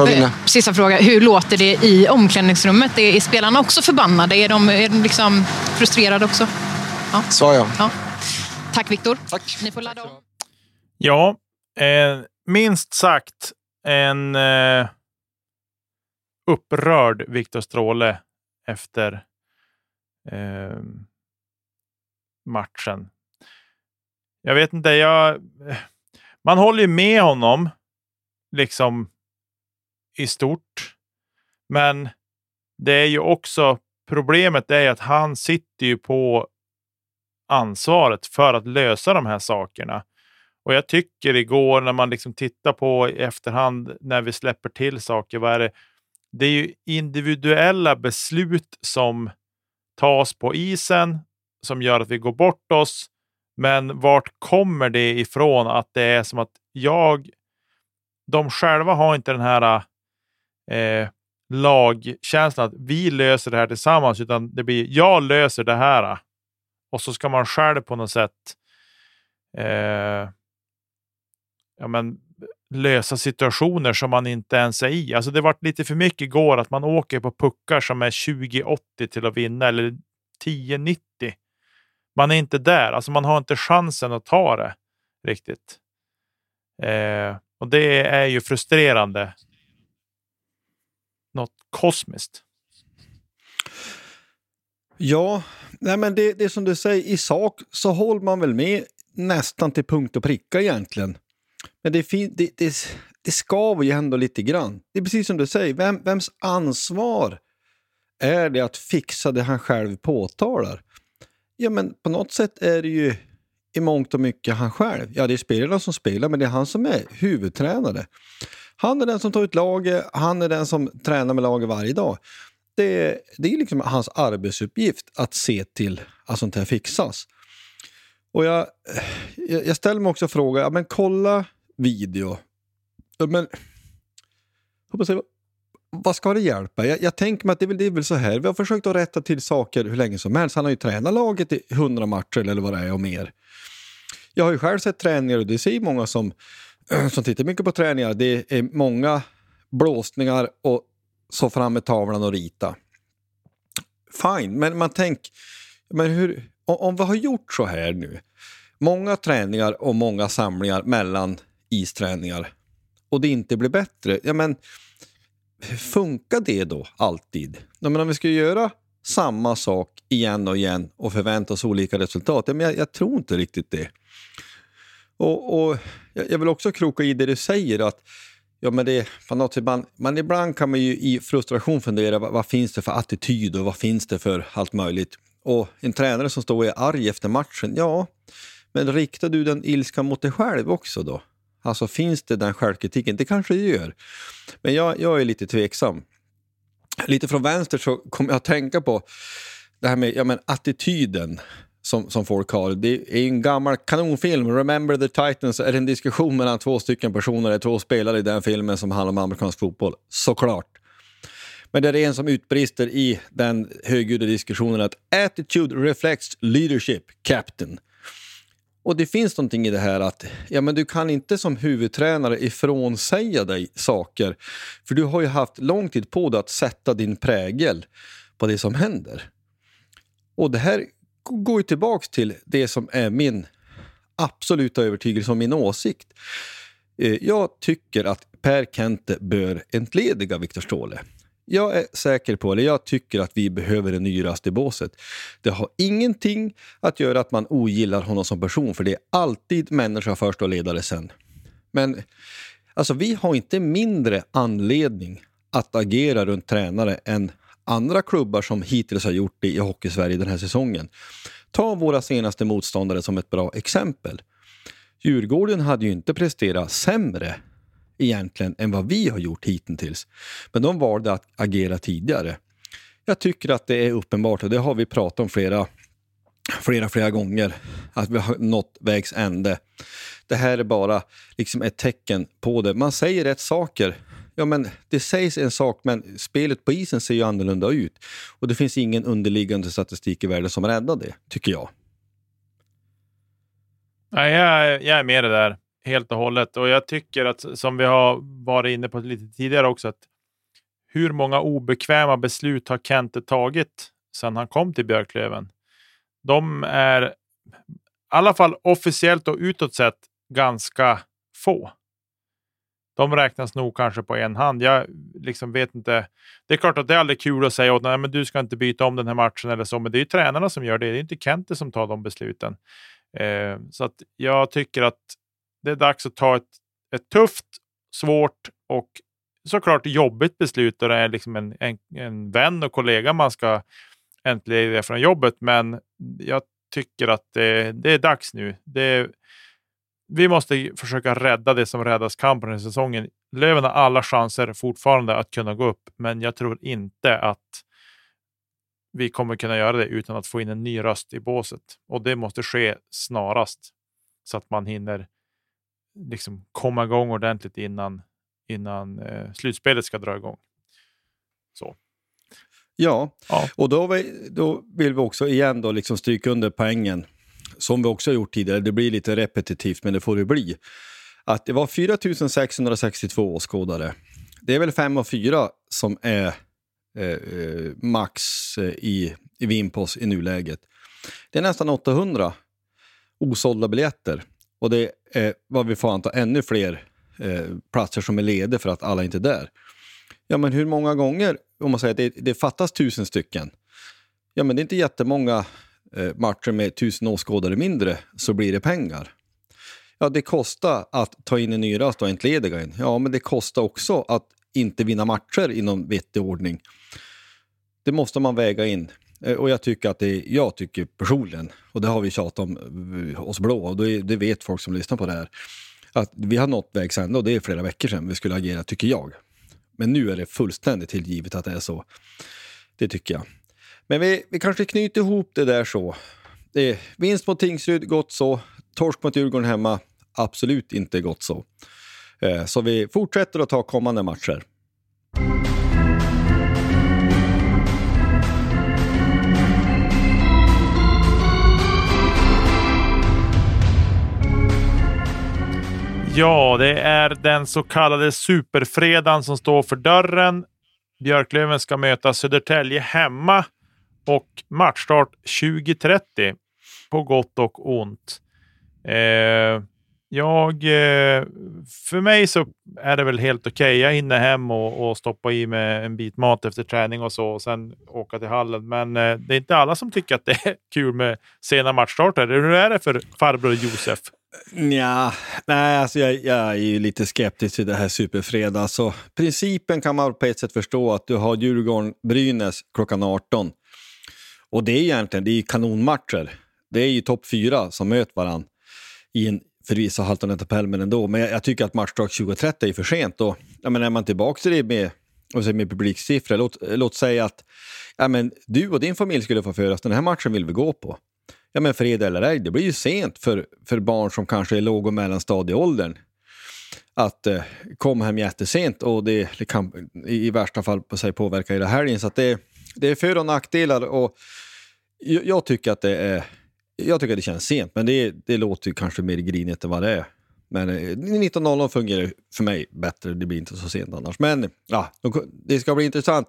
Eh, sista fråga. Hur låter det i omklädningsrummet? Är, spelarna också förbannade? Är de, är de liksom frustrerade också? Ja. Svar ja. ja. Tack Viktor. Tack. Ni får ladda om. Ja, eh, minst sagt en eh, upprörd Viktor Stråle efter eh, matchen. Jag vet inte, jag, man håller ju med honom liksom i stort. Men det är ju också problemet är att han sitter ju på ansvaret för att lösa de här sakerna. Och jag tycker igår när man liksom tittar på i efterhand när vi släpper till saker, vad är det? Det är ju individuella beslut som tas på isen som gör att vi går bort oss. Men vart kommer det ifrån att det är som att jag, de själva har inte den här eh, lagkänslan att vi löser det här tillsammans, utan det blir jag löser det här. Och så ska man själv på något sätt eh, ja, men, lösa situationer som man inte ens är i. Alltså det varit lite för mycket igår att man åker på puckar som är 2080 till att vinna eller 1090. Man är inte där, alltså man har inte chansen att ta det riktigt. Eh, och det är ju frustrerande. Något kosmiskt. Ja, nej men det, det är som du säger, i sak så håller man väl med nästan till punkt och pricka egentligen. Men det, det, det, det skaver ju ändå lite grann. Det är precis som du säger, vem, vems ansvar är det att fixa det han själv påtalar? Ja, men på något sätt är det ju i mångt och mycket han själv. Ja, det är spelarna som spelar, men det är han som är huvudtränare. Han är den som tar ut laget, han är den som tränar med laget varje dag. Det, det är liksom hans arbetsuppgift att se till att sånt här fixas. Och jag, jag ställer mig också frågan, ja, men kolla video. Men, hoppas jag, vad ska det hjälpa? Jag, jag tänker mig att det är, väl, det är väl så här, vi har försökt att rätta till saker hur länge som helst. Han har ju tränat laget i hundra matcher eller vad det är och mer. Jag har ju själv sett träningar och det ser många som, som tittar mycket på träningar. Det är många blåsningar och så fram med tavlan och rita. Fine, men man tänker, men hur, om vi har gjort så här nu, många träningar och många samlingar mellan isträningar och det inte blir bättre, ja men funkar det då alltid? Ja, men om vi ska göra samma sak igen och igen och förvänta oss olika resultat, ja, men jag, jag tror inte riktigt det. Och, och, Jag vill också kroka i det du säger, att ja, men det, något sätt, man, man, ibland kan man ju i frustration fundera, vad, vad, finns det för attityd och vad finns det för allt möjligt? Och en tränare som står och är arg efter matchen, ja, men riktar du den ilskan mot dig själv också då? Alltså finns det den självkritiken? Det kanske det gör. Men jag, jag är lite tveksam. Lite från vänster så kommer jag att tänka på det här med ja, men attityden som, som folk har. Det är en gammal kanonfilm, Remember the Titans, är det en diskussion mellan två stycken personer, två spelare i den filmen som handlar om amerikansk fotboll, såklart. Men det är en som utbrister i den högljudda diskussionen att attitude reflects leadership, captain. Och det finns någonting i det här att ja, men du kan inte som huvudtränare ifrånsäga dig saker. För du har ju haft lång tid på dig att sätta din prägel på det som händer. Och det här går ju tillbaks till det som är min absoluta övertygelse och min åsikt. Eh, jag tycker att Per Kente bör entlediga Viktor Ståhle. Jag är säker på, eller jag tycker att vi behöver en ny röst i båset. Det har ingenting att göra att man ogillar honom som person, för det är alltid människa först och ledare sen. Men alltså, vi har inte mindre anledning att agera runt tränare än andra klubbar som hittills har gjort det i Hockeysverige den här säsongen. Ta våra senaste motståndare som ett bra exempel. Djurgården hade ju inte presterat sämre egentligen än vad vi har gjort hittills. Men de valde att agera tidigare. Jag tycker att det är uppenbart, och det har vi pratat om flera, flera, flera gånger, att vi har nått vägs ände. Det här är bara liksom ett tecken på det. Man säger rätt saker. Ja, men det sägs en sak, men spelet på isen ser ju annorlunda ut. Och det finns ingen underliggande statistik i världen som räddar det, tycker jag. Ja, jag, jag är med det där helt och hållet. Och jag tycker att, som vi har varit inne på lite tidigare också, att hur många obekväma beslut har Kente tagit sedan han kom till Björklöven? De är i alla fall officiellt och utåt sett ganska få. De räknas nog kanske på en hand. Jag liksom vet inte. Det är klart att det är aldrig kul att säga åt nej, men du ska inte byta om den här matchen eller så, men det är ju tränarna som gör det. Det är inte Kente som tar de besluten. Eh, så att jag tycker att det är dags att ta ett, ett tufft, svårt och såklart jobbigt beslut och det är liksom en, en, en vän och kollega man ska entlediga från jobbet. Men jag tycker att det, det är dags nu. Det, vi måste försöka rädda det som räddas kan på den här säsongen. Löven har alla chanser fortfarande att kunna gå upp, men jag tror inte att vi kommer kunna göra det utan att få in en ny röst i båset. Och det måste ske snarast så att man hinner liksom komma igång ordentligt innan, innan eh, slutspelet ska dra igång. Så. Ja, Ja. och då, vi, då vill vi också igen då liksom stryka under poängen, som vi också har gjort tidigare. Det blir lite repetitivt, men det får det bli. Att det var 4 662 åskådare. Det är väl 5 och 4 som är eh, eh, max eh, i, i Vimpos i nuläget. Det är nästan 800 osålda biljetter. Och det är vad vi får anta ännu fler eh, platser som är lediga för att alla inte är där. Ja, men hur många gånger, om man säger att det, det fattas tusen stycken, ja men det är inte jättemånga eh, matcher med tusen åskådare mindre, så blir det pengar. Ja, det kostar att ta in en ny röst och entlediga en. Ja, men det kostar också att inte vinna matcher inom vettig ordning. Det måste man väga in. Eh, och jag tycker att det, jag tycker personligen, och det har vi tjatat om eh, oss blå, och det, det vet folk som lyssnar på det här, att vi har nått vägs ände och det är flera veckor sedan vi skulle agera, tycker jag. Men nu är det fullständigt tillgivet att det är så. Det tycker jag. Men vi, vi kanske knyter ihop det där så. Det är vinst mot Tingsryd, gott så. Torsk mot Djurgården hemma, absolut inte gott så. Så vi fortsätter att ta kommande matcher. Ja, det är den så kallade superfredagen som står för dörren. Björklöven ska möta Södertälje hemma och matchstart 20.30 på gott och ont. Eh, jag, eh, för mig så är det väl helt okej. Jag hinner hem och, och stoppa i mig en bit mat efter träning och så och sen åka till hallen. Men eh, det är inte alla som tycker att det är kul med sena matchstarter. Hur är det för farbror Josef? Ja, nej, alltså jag, jag är ju lite skeptisk till det här superfredag. Så alltså, principen kan man på ett sätt förstå att du har Djurgården-Brynäs klockan 18. Och det är egentligen det är ju kanonmatcher. Det är ju topp fyra som möter varandra i en förvisso haltande tabell, men ändå. Men jag, jag tycker att matchdag 2030 är för sent. Och, ja, men är man tillbaka till det med, och så med publiksiffror, låt, låt säga att ja, men du och din familj skulle få föras, den här matchen vill vi gå på. Ja, men fredag eller ej, det blir ju sent för, för barn som kanske är låg och mellanstadieåldern att eh, komma hem jättesent och det, det kan i, i värsta fall på sig påverka hela helgen. Så att det, det är för och nackdelar och jag, jag tycker att det är jag tycker att det känns sent, men det, det låter ju kanske mer grinigt än vad det är. Men eh, 19.00 fungerar för mig bättre, det blir inte så sent annars. Men ja, det ska bli intressant.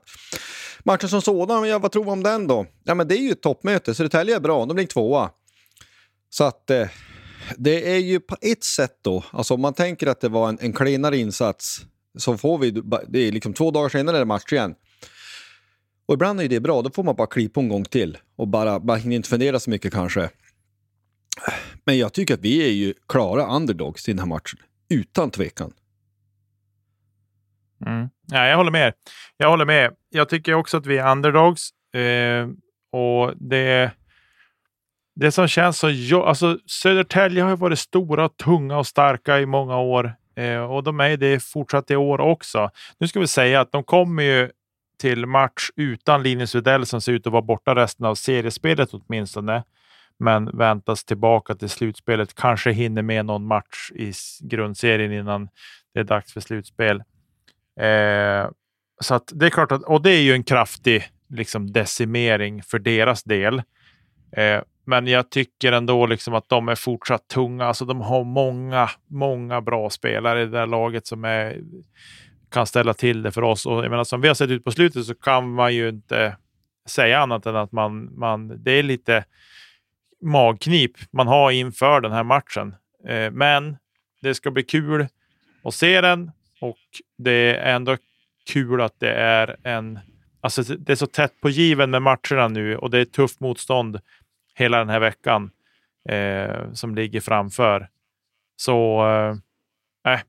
Matchen som sådan, ja, vad tror vi om den då? Ja, men det är ju ett toppmöte, Södertälje är bra, de ligger tvåa. Så att eh, det är ju på ett sätt då, alltså om man tänker att det var en, en klenare insats så får vi, det är liksom två dagar senare är det match igen. Och ibland är det bra, då får man bara klippa en gång till och bara, bara hinner inte fundera så mycket kanske. Men jag tycker att vi är ju klara underdogs i den här matchen, utan tvekan. Mm. Ja, jag håller med. Jag håller med. Jag tycker också att vi är underdogs. Eh, och det, det som känns så... jo- Alltså, Södertälje har ju varit stora, tunga och starka i många år. Eh, och de är det fortsatt i år också. Nu ska vi säga att de kommer ju till match utan Linus Widell som ser ut att vara borta resten av seriespelet åtminstone. Men väntas tillbaka till slutspelet. Kanske hinner med någon match i grundserien innan det är dags för slutspel. Eh, så att det är klart att, och det är ju en kraftig liksom, decimering för deras del. Eh, men jag tycker ändå liksom att de är fortsatt tunga. Alltså de har många, många bra spelare i det där laget som är, kan ställa till det för oss. Och jag menar, som vi har sett ut på slutet så kan man ju inte säga annat än att man, man, det är lite magknip man har inför den här matchen. Eh, men det ska bli kul att se den och det är ändå kul att det är en... Alltså det är så tätt på given med matcherna nu och det är tufft motstånd hela den här veckan eh, som ligger framför. Så eh, eh,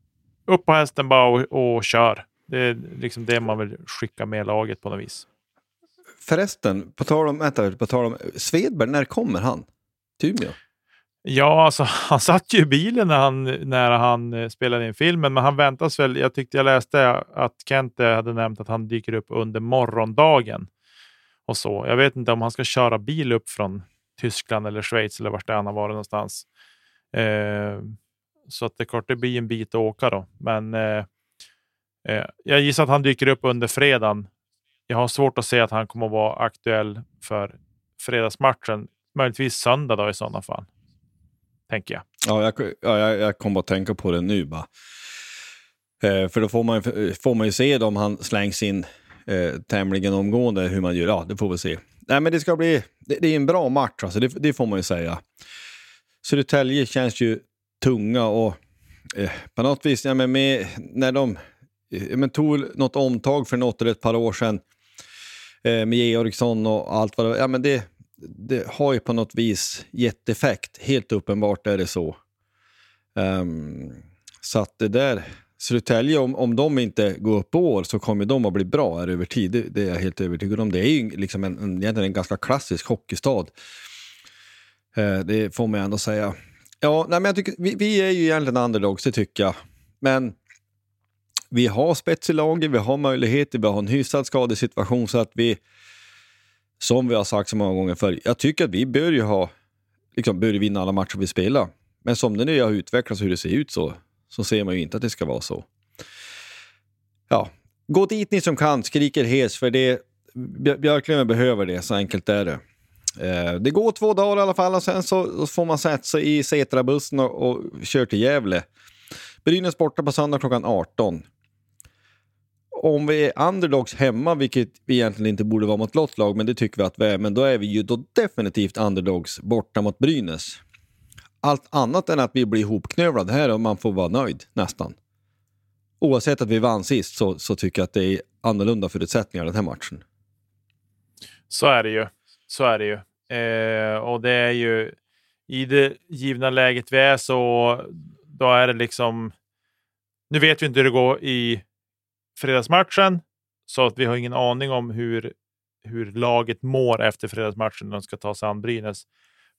upp på hästen bara och, och kör. Det är liksom det man vill skicka med laget på något vis. Förresten, på tal om, vänta, på tal om Svedberg, när kommer han? Till Ja, alltså, han satt ju i bilen när han, när han eh, spelade in filmen, men han väntas väl. Jag tyckte jag läste att Kent hade nämnt att han dyker upp under morgondagen. Och så. Jag vet inte om han ska köra bil upp från Tyskland eller Schweiz eller vart det han har varit någonstans. Eh, så att det är klart, det blir en bit att åka då. Men eh, eh, jag gissar att han dyker upp under fredagen. Jag har svårt att se att han kommer att vara aktuell för fredagsmatchen. Möjligtvis söndag då i sådana fall. Tänker jag. Ja, jag, ja, jag, jag kom bara att tänka på det nu bara. Eh, för då får man, får man ju se om han slängs in eh, tämligen omgående hur man gör. Ja, det får vi se. Nej, men det ska bli, det, det är en bra match alltså, det, det får man ju säga. Södertälje känns ju tunga och eh, på något vis, ja, men med, när de eh, men tog något omtag för något eller ett par år sedan eh, med Georgsson och allt vad det var. Ja, men det, det har ju på något vis gett effekt. Helt uppenbart är det så. Um, så att det där, Södertälje, om, om de inte går upp år så kommer de att bli bra här över tid. Det, det är jag helt övertygad om. Det är ju liksom en, en, egentligen en ganska klassisk hockeystad. Uh, det får man ändå säga. Ja, nej, men jag tycker, vi, vi är ju egentligen underdogs, det tycker jag. Men vi har spets i laget, vi har möjligheter, vi har en hyfsad skadesituation så att vi som vi har sagt så många gånger förr, jag tycker att vi bör ju ha, liksom, bör vinna alla matcher vi spelar. Men som det nu har utvecklats hur det ser ut så, så ser man ju inte att det ska vara så. Ja, gå dit ni som kan, skriker hes för det, Björklöven behöver det, så enkelt är det. Eh, det går två dagar i alla fall och sen så får man sätta sig i Setra-bussen och, och kör till Gävle. Brynäs borta på söndag klockan 18 om vi är underdogs hemma, vilket vi egentligen inte borde vara mot lottlag, men det tycker vi att vi är, men då är vi ju då definitivt underdogs borta mot Brynäs. Allt annat än att vi blir ihopknövlade här och man får vara nöjd, nästan. Oavsett att vi vann sist så, så tycker jag att det är annorlunda förutsättningar den här matchen. Så är det ju. Så är det ju. Eh, och det är ju i det givna läget vi är så då är det liksom. Nu vet vi inte hur det går i fredagsmatchen. Så att vi har ingen aning om hur, hur laget mår efter fredagsmatchen när de ska ta sig an Brynäs.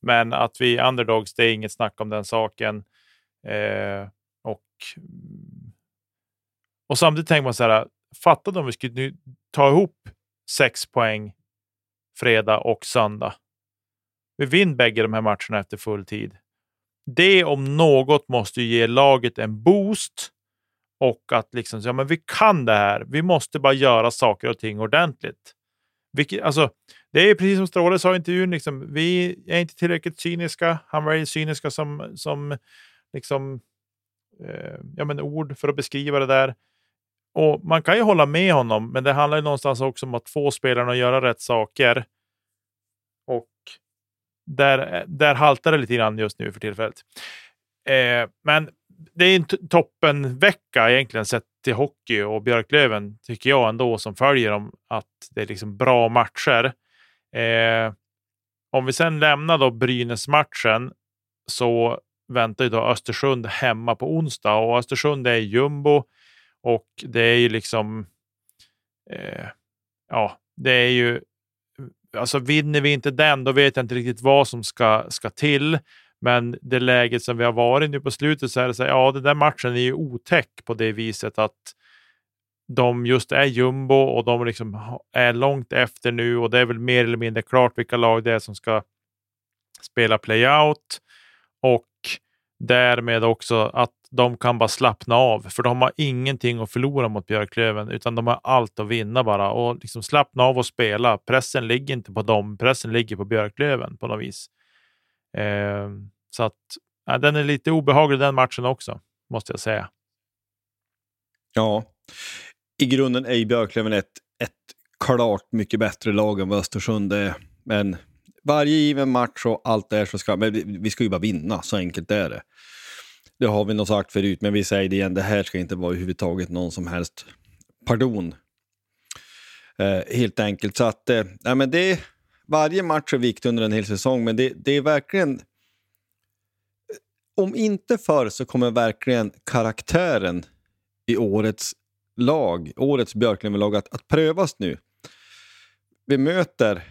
Men att vi är underdogs, det är inget snack om den saken. Eh, och, och samtidigt tänker man så här, fatta om vi skulle nu ta ihop sex poäng fredag och söndag. Vi vinner bägge de här matcherna efter full tid. Det om något måste ge laget en boost och att liksom, ja, men vi kan det här. Vi måste bara göra saker och ting ordentligt. Vilket, alltså, det är precis som Stråle sa i intervjun, liksom, vi är inte tillräckligt cyniska. Han var cyniska som, som liksom, eh, ja, men ord för att beskriva det där. Och Man kan ju hålla med honom, men det handlar ju någonstans också om att få spelarna att göra rätt saker. Och där, där haltar det lite grann just nu för tillfället. Eh, men det är en toppenvecka egentligen sett till hockey och Björklöven tycker jag ändå som följer dem att det är liksom bra matcher. Eh, om vi sen lämnar då Brynäs-matchen så väntar ju då Östersund hemma på onsdag och Östersund är jumbo och det är ju liksom. Eh, ja, det är ju. Alltså vinner vi inte den, då vet jag inte riktigt vad som ska ska till. Men det läget som vi har varit nu på slutet så är det så här, ja, den där matchen är ju otäck på det viset att de just är jumbo och de liksom är långt efter nu och det är väl mer eller mindre klart vilka lag det är som ska spela playout och därmed också att de kan bara slappna av för de har ingenting att förlora mot Björklöven utan de har allt att vinna bara och liksom slappna av och spela. Pressen ligger inte på dem, pressen ligger på Björklöven på något vis. Eh, så att ja, den är lite obehaglig den matchen också, måste jag säga. Ja, i grunden är Björklöven ett, ett klart mycket bättre lag än vad Östersund är. Men varje given match och allt det här så ska men vi, vi ska ju bara vinna, så enkelt är det. Det har vi nog sagt förut, men vi säger det igen, det här ska inte vara överhuvudtaget någon som helst pardon. Eh, helt enkelt. Så att, eh, nej, men det, varje match är viktig under en hel säsong, men det, det är verkligen... Om inte förr så kommer verkligen karaktären i årets lag, årets Björklöven-lag, att, att prövas nu. Vi möter eh,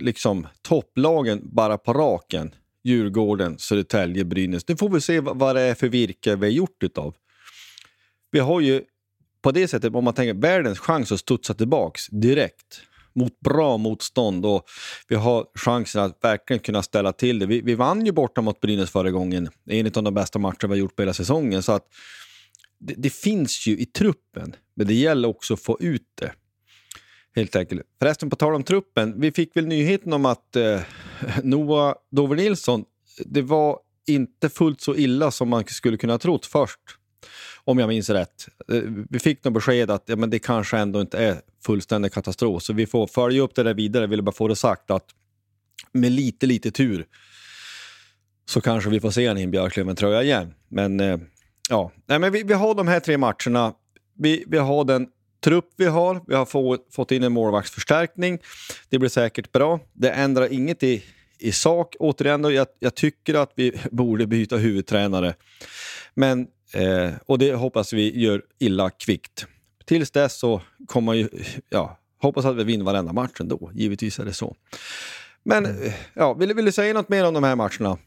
liksom topplagen bara på raken. Djurgården, Södertälje, Brynäs. Nu får vi se vad, vad det är för virke vi har gjort utav. Vi har ju på det sättet, om man tänker världens chans att studsa tillbaks direkt mot bra motstånd och vi har chansen att verkligen kunna ställa till det. Vi, vi vann ju borta mot Brynäs förra gången, en av de bästa matcher vi har gjort på hela säsongen. Så att det, det, finns ju i truppen, men det gäller också att få ut det. Helt enkelt. Förresten, på tal om truppen, vi fick väl nyheten om att eh, Noah Dover Nilsson, det var inte fullt så illa som man skulle kunna ha trott först. Om jag minns rätt. Eh, vi fick nog besked att ja, men det kanske ändå inte är fullständig katastrof. Så vi får följa upp det där vidare. Jag ville bara få det sagt att med lite, lite tur så kanske vi får se en i en Björklöven-tröja igen. Men eh, ja, Nej, men vi, vi har de här tre matcherna. Vi, vi har den trupp vi har. Vi har få, fått in en målvaktsförstärkning. Det blir säkert bra. Det ändrar inget i, i sak. Återigen, då, jag, jag tycker att vi borde byta huvudtränare. Men, eh, och det hoppas vi gör illa kvickt. Tills dess så kommer man ju, ja, hoppas att vi vinner varenda match ändå. Givetvis är det så. Men eh, ja, vill, vill du säga något mer om de här matcherna?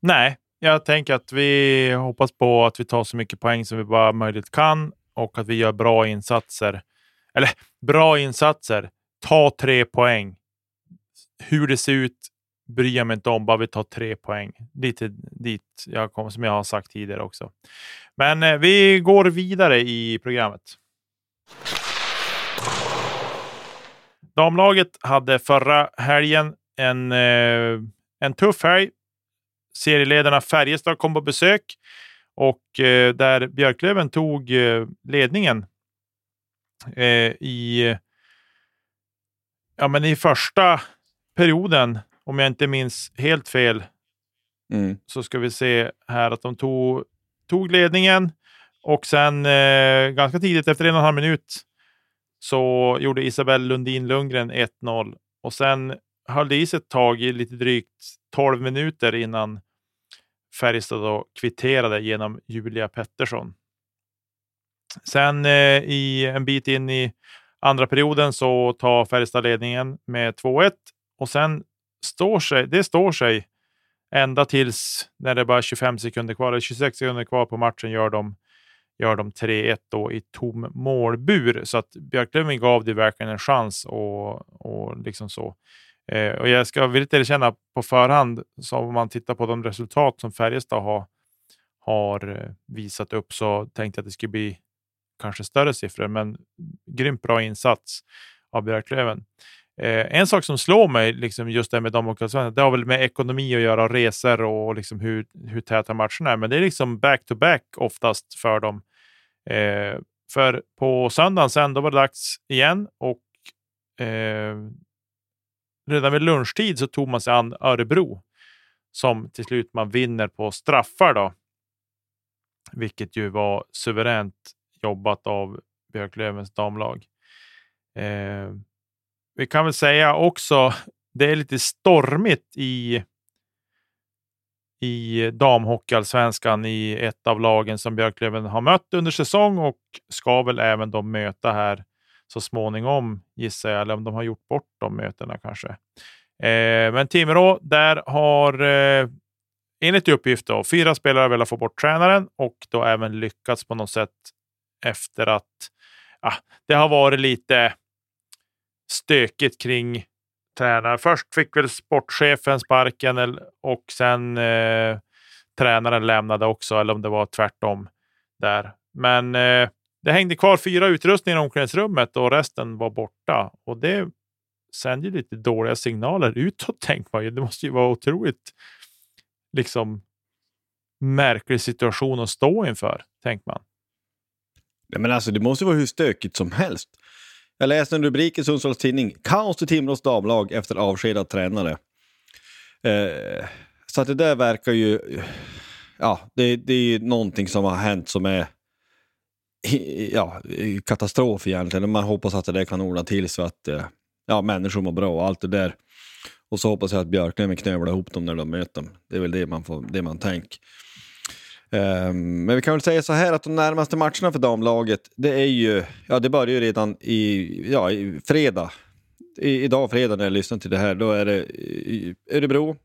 Nej, jag tänker att vi hoppas på att vi tar så mycket poäng som vi bara möjligt kan och att vi gör bra insatser. Eller bra insatser. Ta tre poäng. Hur det ser ut bryr jag mig inte om, bara vi tar tre poäng. Lite dit jag kom, som jag har sagt tidigare också. Men eh, vi går vidare i programmet. Damlaget hade förra helgen en, eh, en tuff helg. Serieledarna Färjestad kom på besök och eh, där Björklöven tog eh, ledningen eh, i, ja, men i första perioden, om jag inte minns helt fel, mm. så ska vi se här att de tog, tog ledningen och sen eh, ganska tidigt, efter en och en halv minut, så gjorde Isabelle Lundin Lundgren 1-0 och sen höll det i sig ett tag i lite drygt 12 minuter innan Färjestad då kvitterade genom Julia Pettersson. Sen eh, i en bit in i andra perioden så tar Färjestad ledningen med 2-1 och sen står sig, det står sig ända tills när det är bara 25 sekunder kvar, eller 26 sekunder kvar på matchen gör de, gör de 3-1 då i tom målbur. Så att Björklöven gav det verkligen en chans och, och liksom så. Eh, och jag ska villigt erkänna på förhand, så om man tittar på de resultat som Färjestad har, har eh, visat upp så tänkte jag att det skulle bli kanske större siffror, men grymt bra insats av Björklöven. Eh, en sak som slår mig, liksom just det med damhockeyallsvenskan, det har väl med ekonomi att göra, resor och liksom hur, hur täta matcherna är, men det är liksom back-to-back -back oftast för dem. Eh, för på söndagen sen, då var det dags igen och eh, redan vid lunchtid så tog man sig an Örebro som till slut man vinner på straffar. Då, vilket ju var suveränt jobbat av Björklövens damlag. Eh, vi kan väl säga också, det är lite stormigt i i damhockeyallsvenskan i ett av lagen som Björklöven har mött under säsong och ska väl även de möta här så småningom gissar jag, eller om de har gjort bort de mötena kanske. Eh, men Timrå, där har eh, enligt uppgift då, fyra spelare velat få bort tränaren och då även lyckats på något sätt efter att ah, det har varit lite stökigt kring tränaren. Först fick väl sportchefen sparken och sen eh, tränaren lämnade också, eller om det var tvärtom där. Men eh, det hängde kvar fyra utrustningar i omklädningsrummet och resten var borta. Och det sänder ju lite dåliga signaler utåt, tänker man ju. Det måste ju vara otroligt liksom märklig situation att stå inför, tänker man. Ja, men alltså, det måste vara hur stökigt som helst. Jag läste en rubrik i Sundsvalls Tidning. Kaos i Timrås damlag efter avskedad tränare. Eh, så att det där verkar ju... Ja, det, det är någonting som har hänt som är ja, katastrof egentligen. Man hoppas att det där kan ordna till så att eh, ja, människor mår bra och allt det där. Och så hoppas jag att Björklöven knövlar ihop dem när de möter dem. Det är väl det man, får, det man tänker. Ehm, men vi kan väl säga så här att de närmaste matcherna för damlaget, det är ju, ja det börjar ju redan i, ja, i fredag. I, idag fredag när jag lyssnar till det här, då är det i Örebro,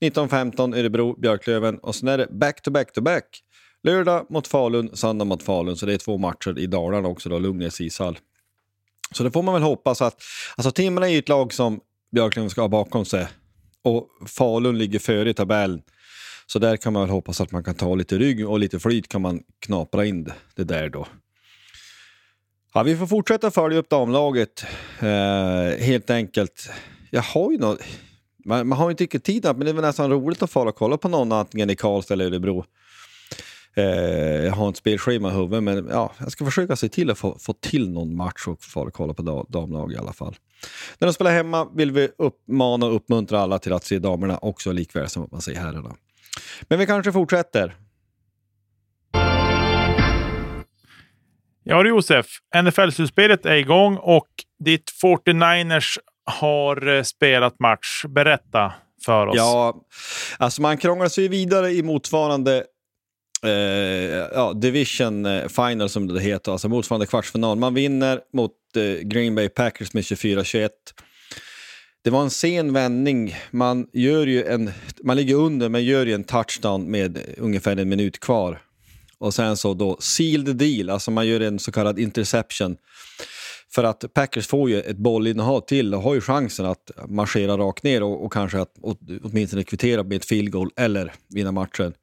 19.15 Örebro, Björklöven och sen är det back to back to back. Lördag mot Falun, söndag mot Falun, så det är två matcher i Dalarna också då, Lugnäs ishall. Så det får man väl hoppas att, alltså Timrå är ju ett lag som Björklöven ska ha bakom sig och Falun ligger före i tabellen. Så där kan man väl hoppas att man kan ta lite rygg och lite flyt kan man knapra in det, det där då. Ja, vi får fortsätta följa upp damlaget eh, helt enkelt. Jag har ju något, man, man har ju inte riktigt tid men det är väl nästan roligt att fara och kolla på någon antingen i Karlstad eller Örebro. Eh, jag har inte spelschema i huvudet men ja, jag ska försöka se till att få, få till någon match och fara och kolla på damlag i alla fall. När de spelar hemma vill vi uppmana och uppmuntra alla till att se damerna också likväl som man ser herrarna. Men vi kanske fortsätter. Ja, Josef. NFL-slutspelet är igång och ditt 49ers har eh, spelat match. Berätta för oss. Ja, alltså man krånglar sig vidare i motsvarande eh, ja, division eh, final som det heter, alltså motsvarande kvartsfinal. Man vinner mot eh, Green Bay Packers med 24-21. Det var en sen vändning. Man, gör ju en, man ligger under men gör ju en touchdown med ungefär en minut kvar. Och sen så då seal the deal, alltså man gör en så kallad interception. För att Packers får ju ett bollinnehav till och har ju chansen att marschera rakt ner och, och kanske att åtminstone kvittera med ett field goal eller vinna matchen.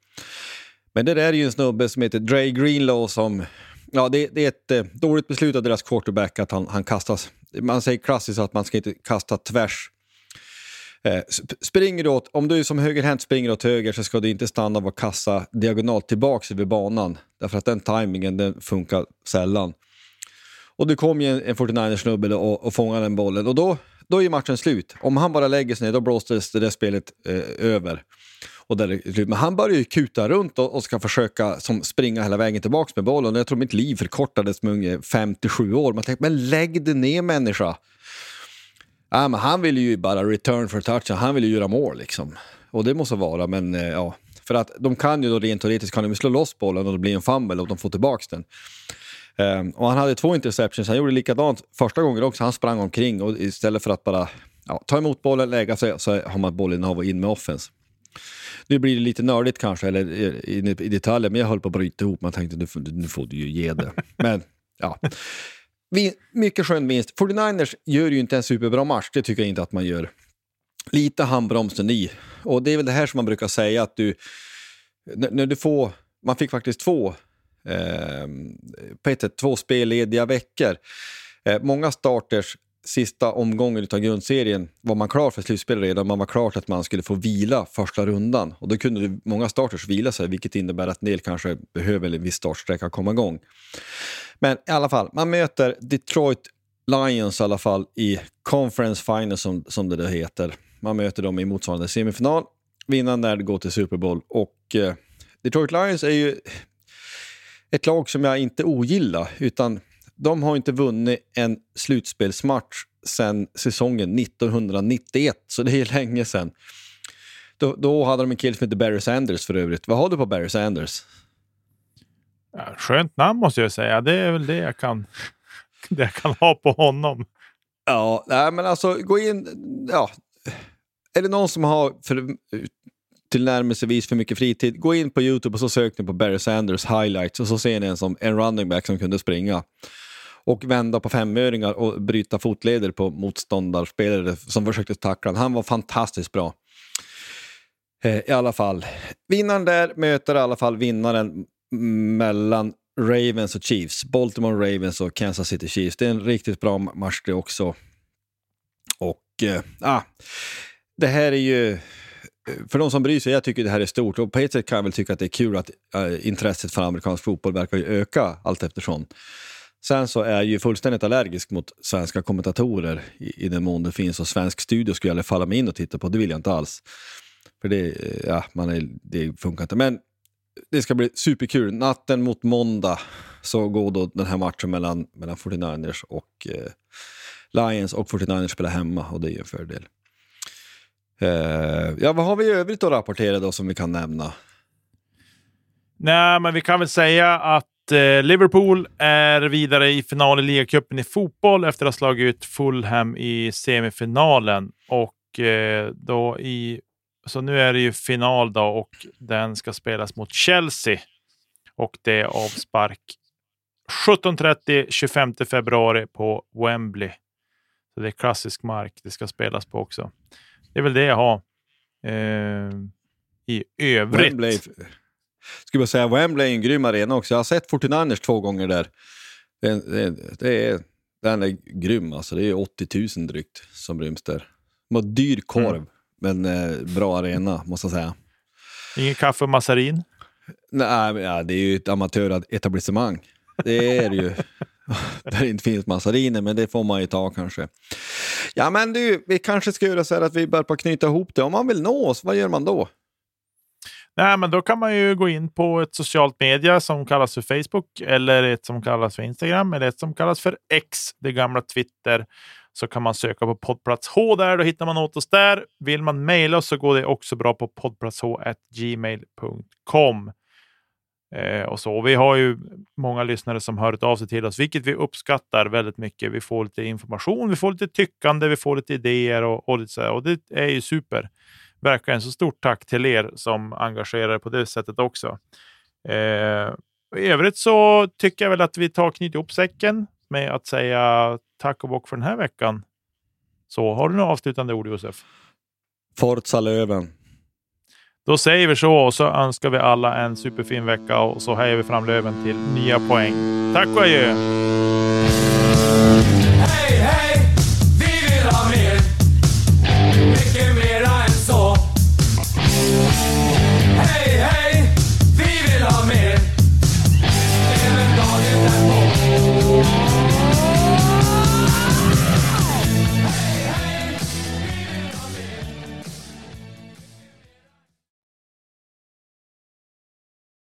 Men det där är ju en snubbe som heter Dre Greenlaw som... Ja, det, det är ett eh, dåligt beslut av deras quarterback att han, han kastas. Man säger klassiskt att man ska inte kasta tvärs. Eh, springer du åt, om du som högerhänt springer åt höger så ska du inte stanna och kassa diagonalt tillbaks över banan. Därför att den tajmingen den funkar sällan. Och det kom ju en, en 49er-snubbe och, och fångade den bollen och då, då är matchen slut. Om han bara lägger sig ner då blåstes det där spelet eh, över. Och där, men han börjar ju kuta runt och, och ska försöka som, springa hela vägen tillbaka med bollen. Jag tror mitt liv förkortades med 57 år. Man tänkte, men lägg dig ner människa. Ja, men han vill ju bara return for touch, han vill ju göra mål liksom. Och det måste vara, men eh, ja. För att de kan ju då rent teoretiskt kan de slå loss bollen och det blir en fumble och de får tillbaka den. Um, och han hade två interceptions, han gjorde likadant första gången också. Han sprang omkring och istället för att bara ja, ta emot bollen, lägga sig, så har man bollen av och in med offense. Nu blir det lite nördigt kanske, eller eh, i, i detaljer, men jag höll på att bryta ihop. Man tänkte nu, nu får du ju ge det. Men ja, vi, mycket skön vinst. 49ers gör ju inte en superbra match, det tycker jag inte att man gör. Lite handbromsen i. Och det är väl det här som man brukar säga att du, när, när du får, man fick faktiskt två, eh, på ett sätt, två spellediga veckor. Eh, många starters sista omgången av grundserien var man klar för slutspel redan. Man var klart att man skulle få vila första rundan. Och då kunde många starters vila sig, vilket innebär att en del kanske behöver en viss startsträcka komma igång. Men i alla fall, man möter Detroit Lions i alla fall i Conference Final som, som det heter. Man möter dem i motsvarande semifinal. Vinnaren där går till Super Bowl. Och eh, Detroit Lions är ju ett lag som jag inte ogillar, utan de har inte vunnit en slutspelsmatch sedan säsongen 1991, så det är länge sedan. Då, då hade de en kille som heter Barry Sanders för övrigt. Vad har du på Barry Sanders? Ja, skönt namn måste jag säga. Det är väl det jag kan, det jag kan ha på honom. Ja, nej, men alltså gå in... Ja. Är det någon som har för, tillnärmelsevis för mycket fritid, gå in på Youtube och så sök ni på Barry Sanders highlights och så ser ni en som en running back som kunde springa och vända på femöringar och bryta fotleder på motståndarspelare som försökte tackla Han var fantastiskt bra. Eh, I alla fall. Vinnaren där möter i alla fall vinnaren mellan Ravens och Chiefs. Baltimore Ravens och Kansas City Chiefs. Det är en riktigt bra match det också. Och eh, ah, det här är ju eh, för de som bryr sig, jag tycker det här är stort och på ett sätt kan jag väl tycka att det är kul att äh, intresset för amerikansk fotboll verkar ju öka allt eftersom. Sen så är jag ju fullständigt allergisk mot svenska kommentatorer i, i den mån det finns och svensk studio skulle jag aldrig falla mig in och titta på, det vill jag inte alls. För det, ja, man är, det funkar inte. Men det ska bli superkul. Natten mot måndag så går då den här matchen mellan, mellan 49ers och eh, Lions och 49ers spelar hemma och det är ju en fördel. Eh, ja, vad har vi i övrigt att rapportera då som vi kan nämna? Nej, men vi kan väl säga att Eh, Liverpool är vidare i final i ligacupen i fotboll efter att ha slagit ut Fulham i semifinalen. Och eh, då i, så nu är det ju final då och den ska spelas mot Chelsea. Och det är avspark 17.30 25 februari på Wembley. Så det är klassisk mark det ska spelas på också. Det är väl det jag har. Eh, I övrigt. Wembley, skulle jag säga, Wembley är en grym arena också. Jag har sett 49ers två gånger där. Det, det, det är, den är grym alltså. Det är 80 000 drygt som ryms där. De har dyr korv, mm. men eh, bra arena måste jag säga. Ingen kaffe och massarin? Nej, det är ju ett amatöretablissemang. Det är det ju. Där det inte finns massariner, men det får man ju ta kanske. Ja, men du, vi kanske ska göra så här att vi börjar på knyta ihop det. Om man vill nå oss, vad gör man då? Nej, men då kan man ju gå in på ett socialt media som kallas för Facebook eller ett som kallas för Instagram eller ett som kallas för X, det gamla Twitter. Så kan man söka på poddplats H där, då hittar man åt oss där. Vill man mejla oss så går det också bra på poddplatsh.gmail.com. Eh, och så. vi har ju många lyssnare som hört av sig till oss, vilket vi uppskattar väldigt mycket. Vi får lite information, vi får lite tyckande, vi får lite idéer och, och, lite så här, och det är ju super. Verkligen. Så stort tack till er som engagerar er på det sättet också. Eh, I övrigt så tycker jag väl att vi tar knyter ihop säcken med att säga tack och bock för den här veckan. Så har du några avslutande ord Josef? Forza Löven. Då säger vi så och så önskar vi alla en superfin vecka och så hejar vi fram Löven till nya poäng. Tack och adjö!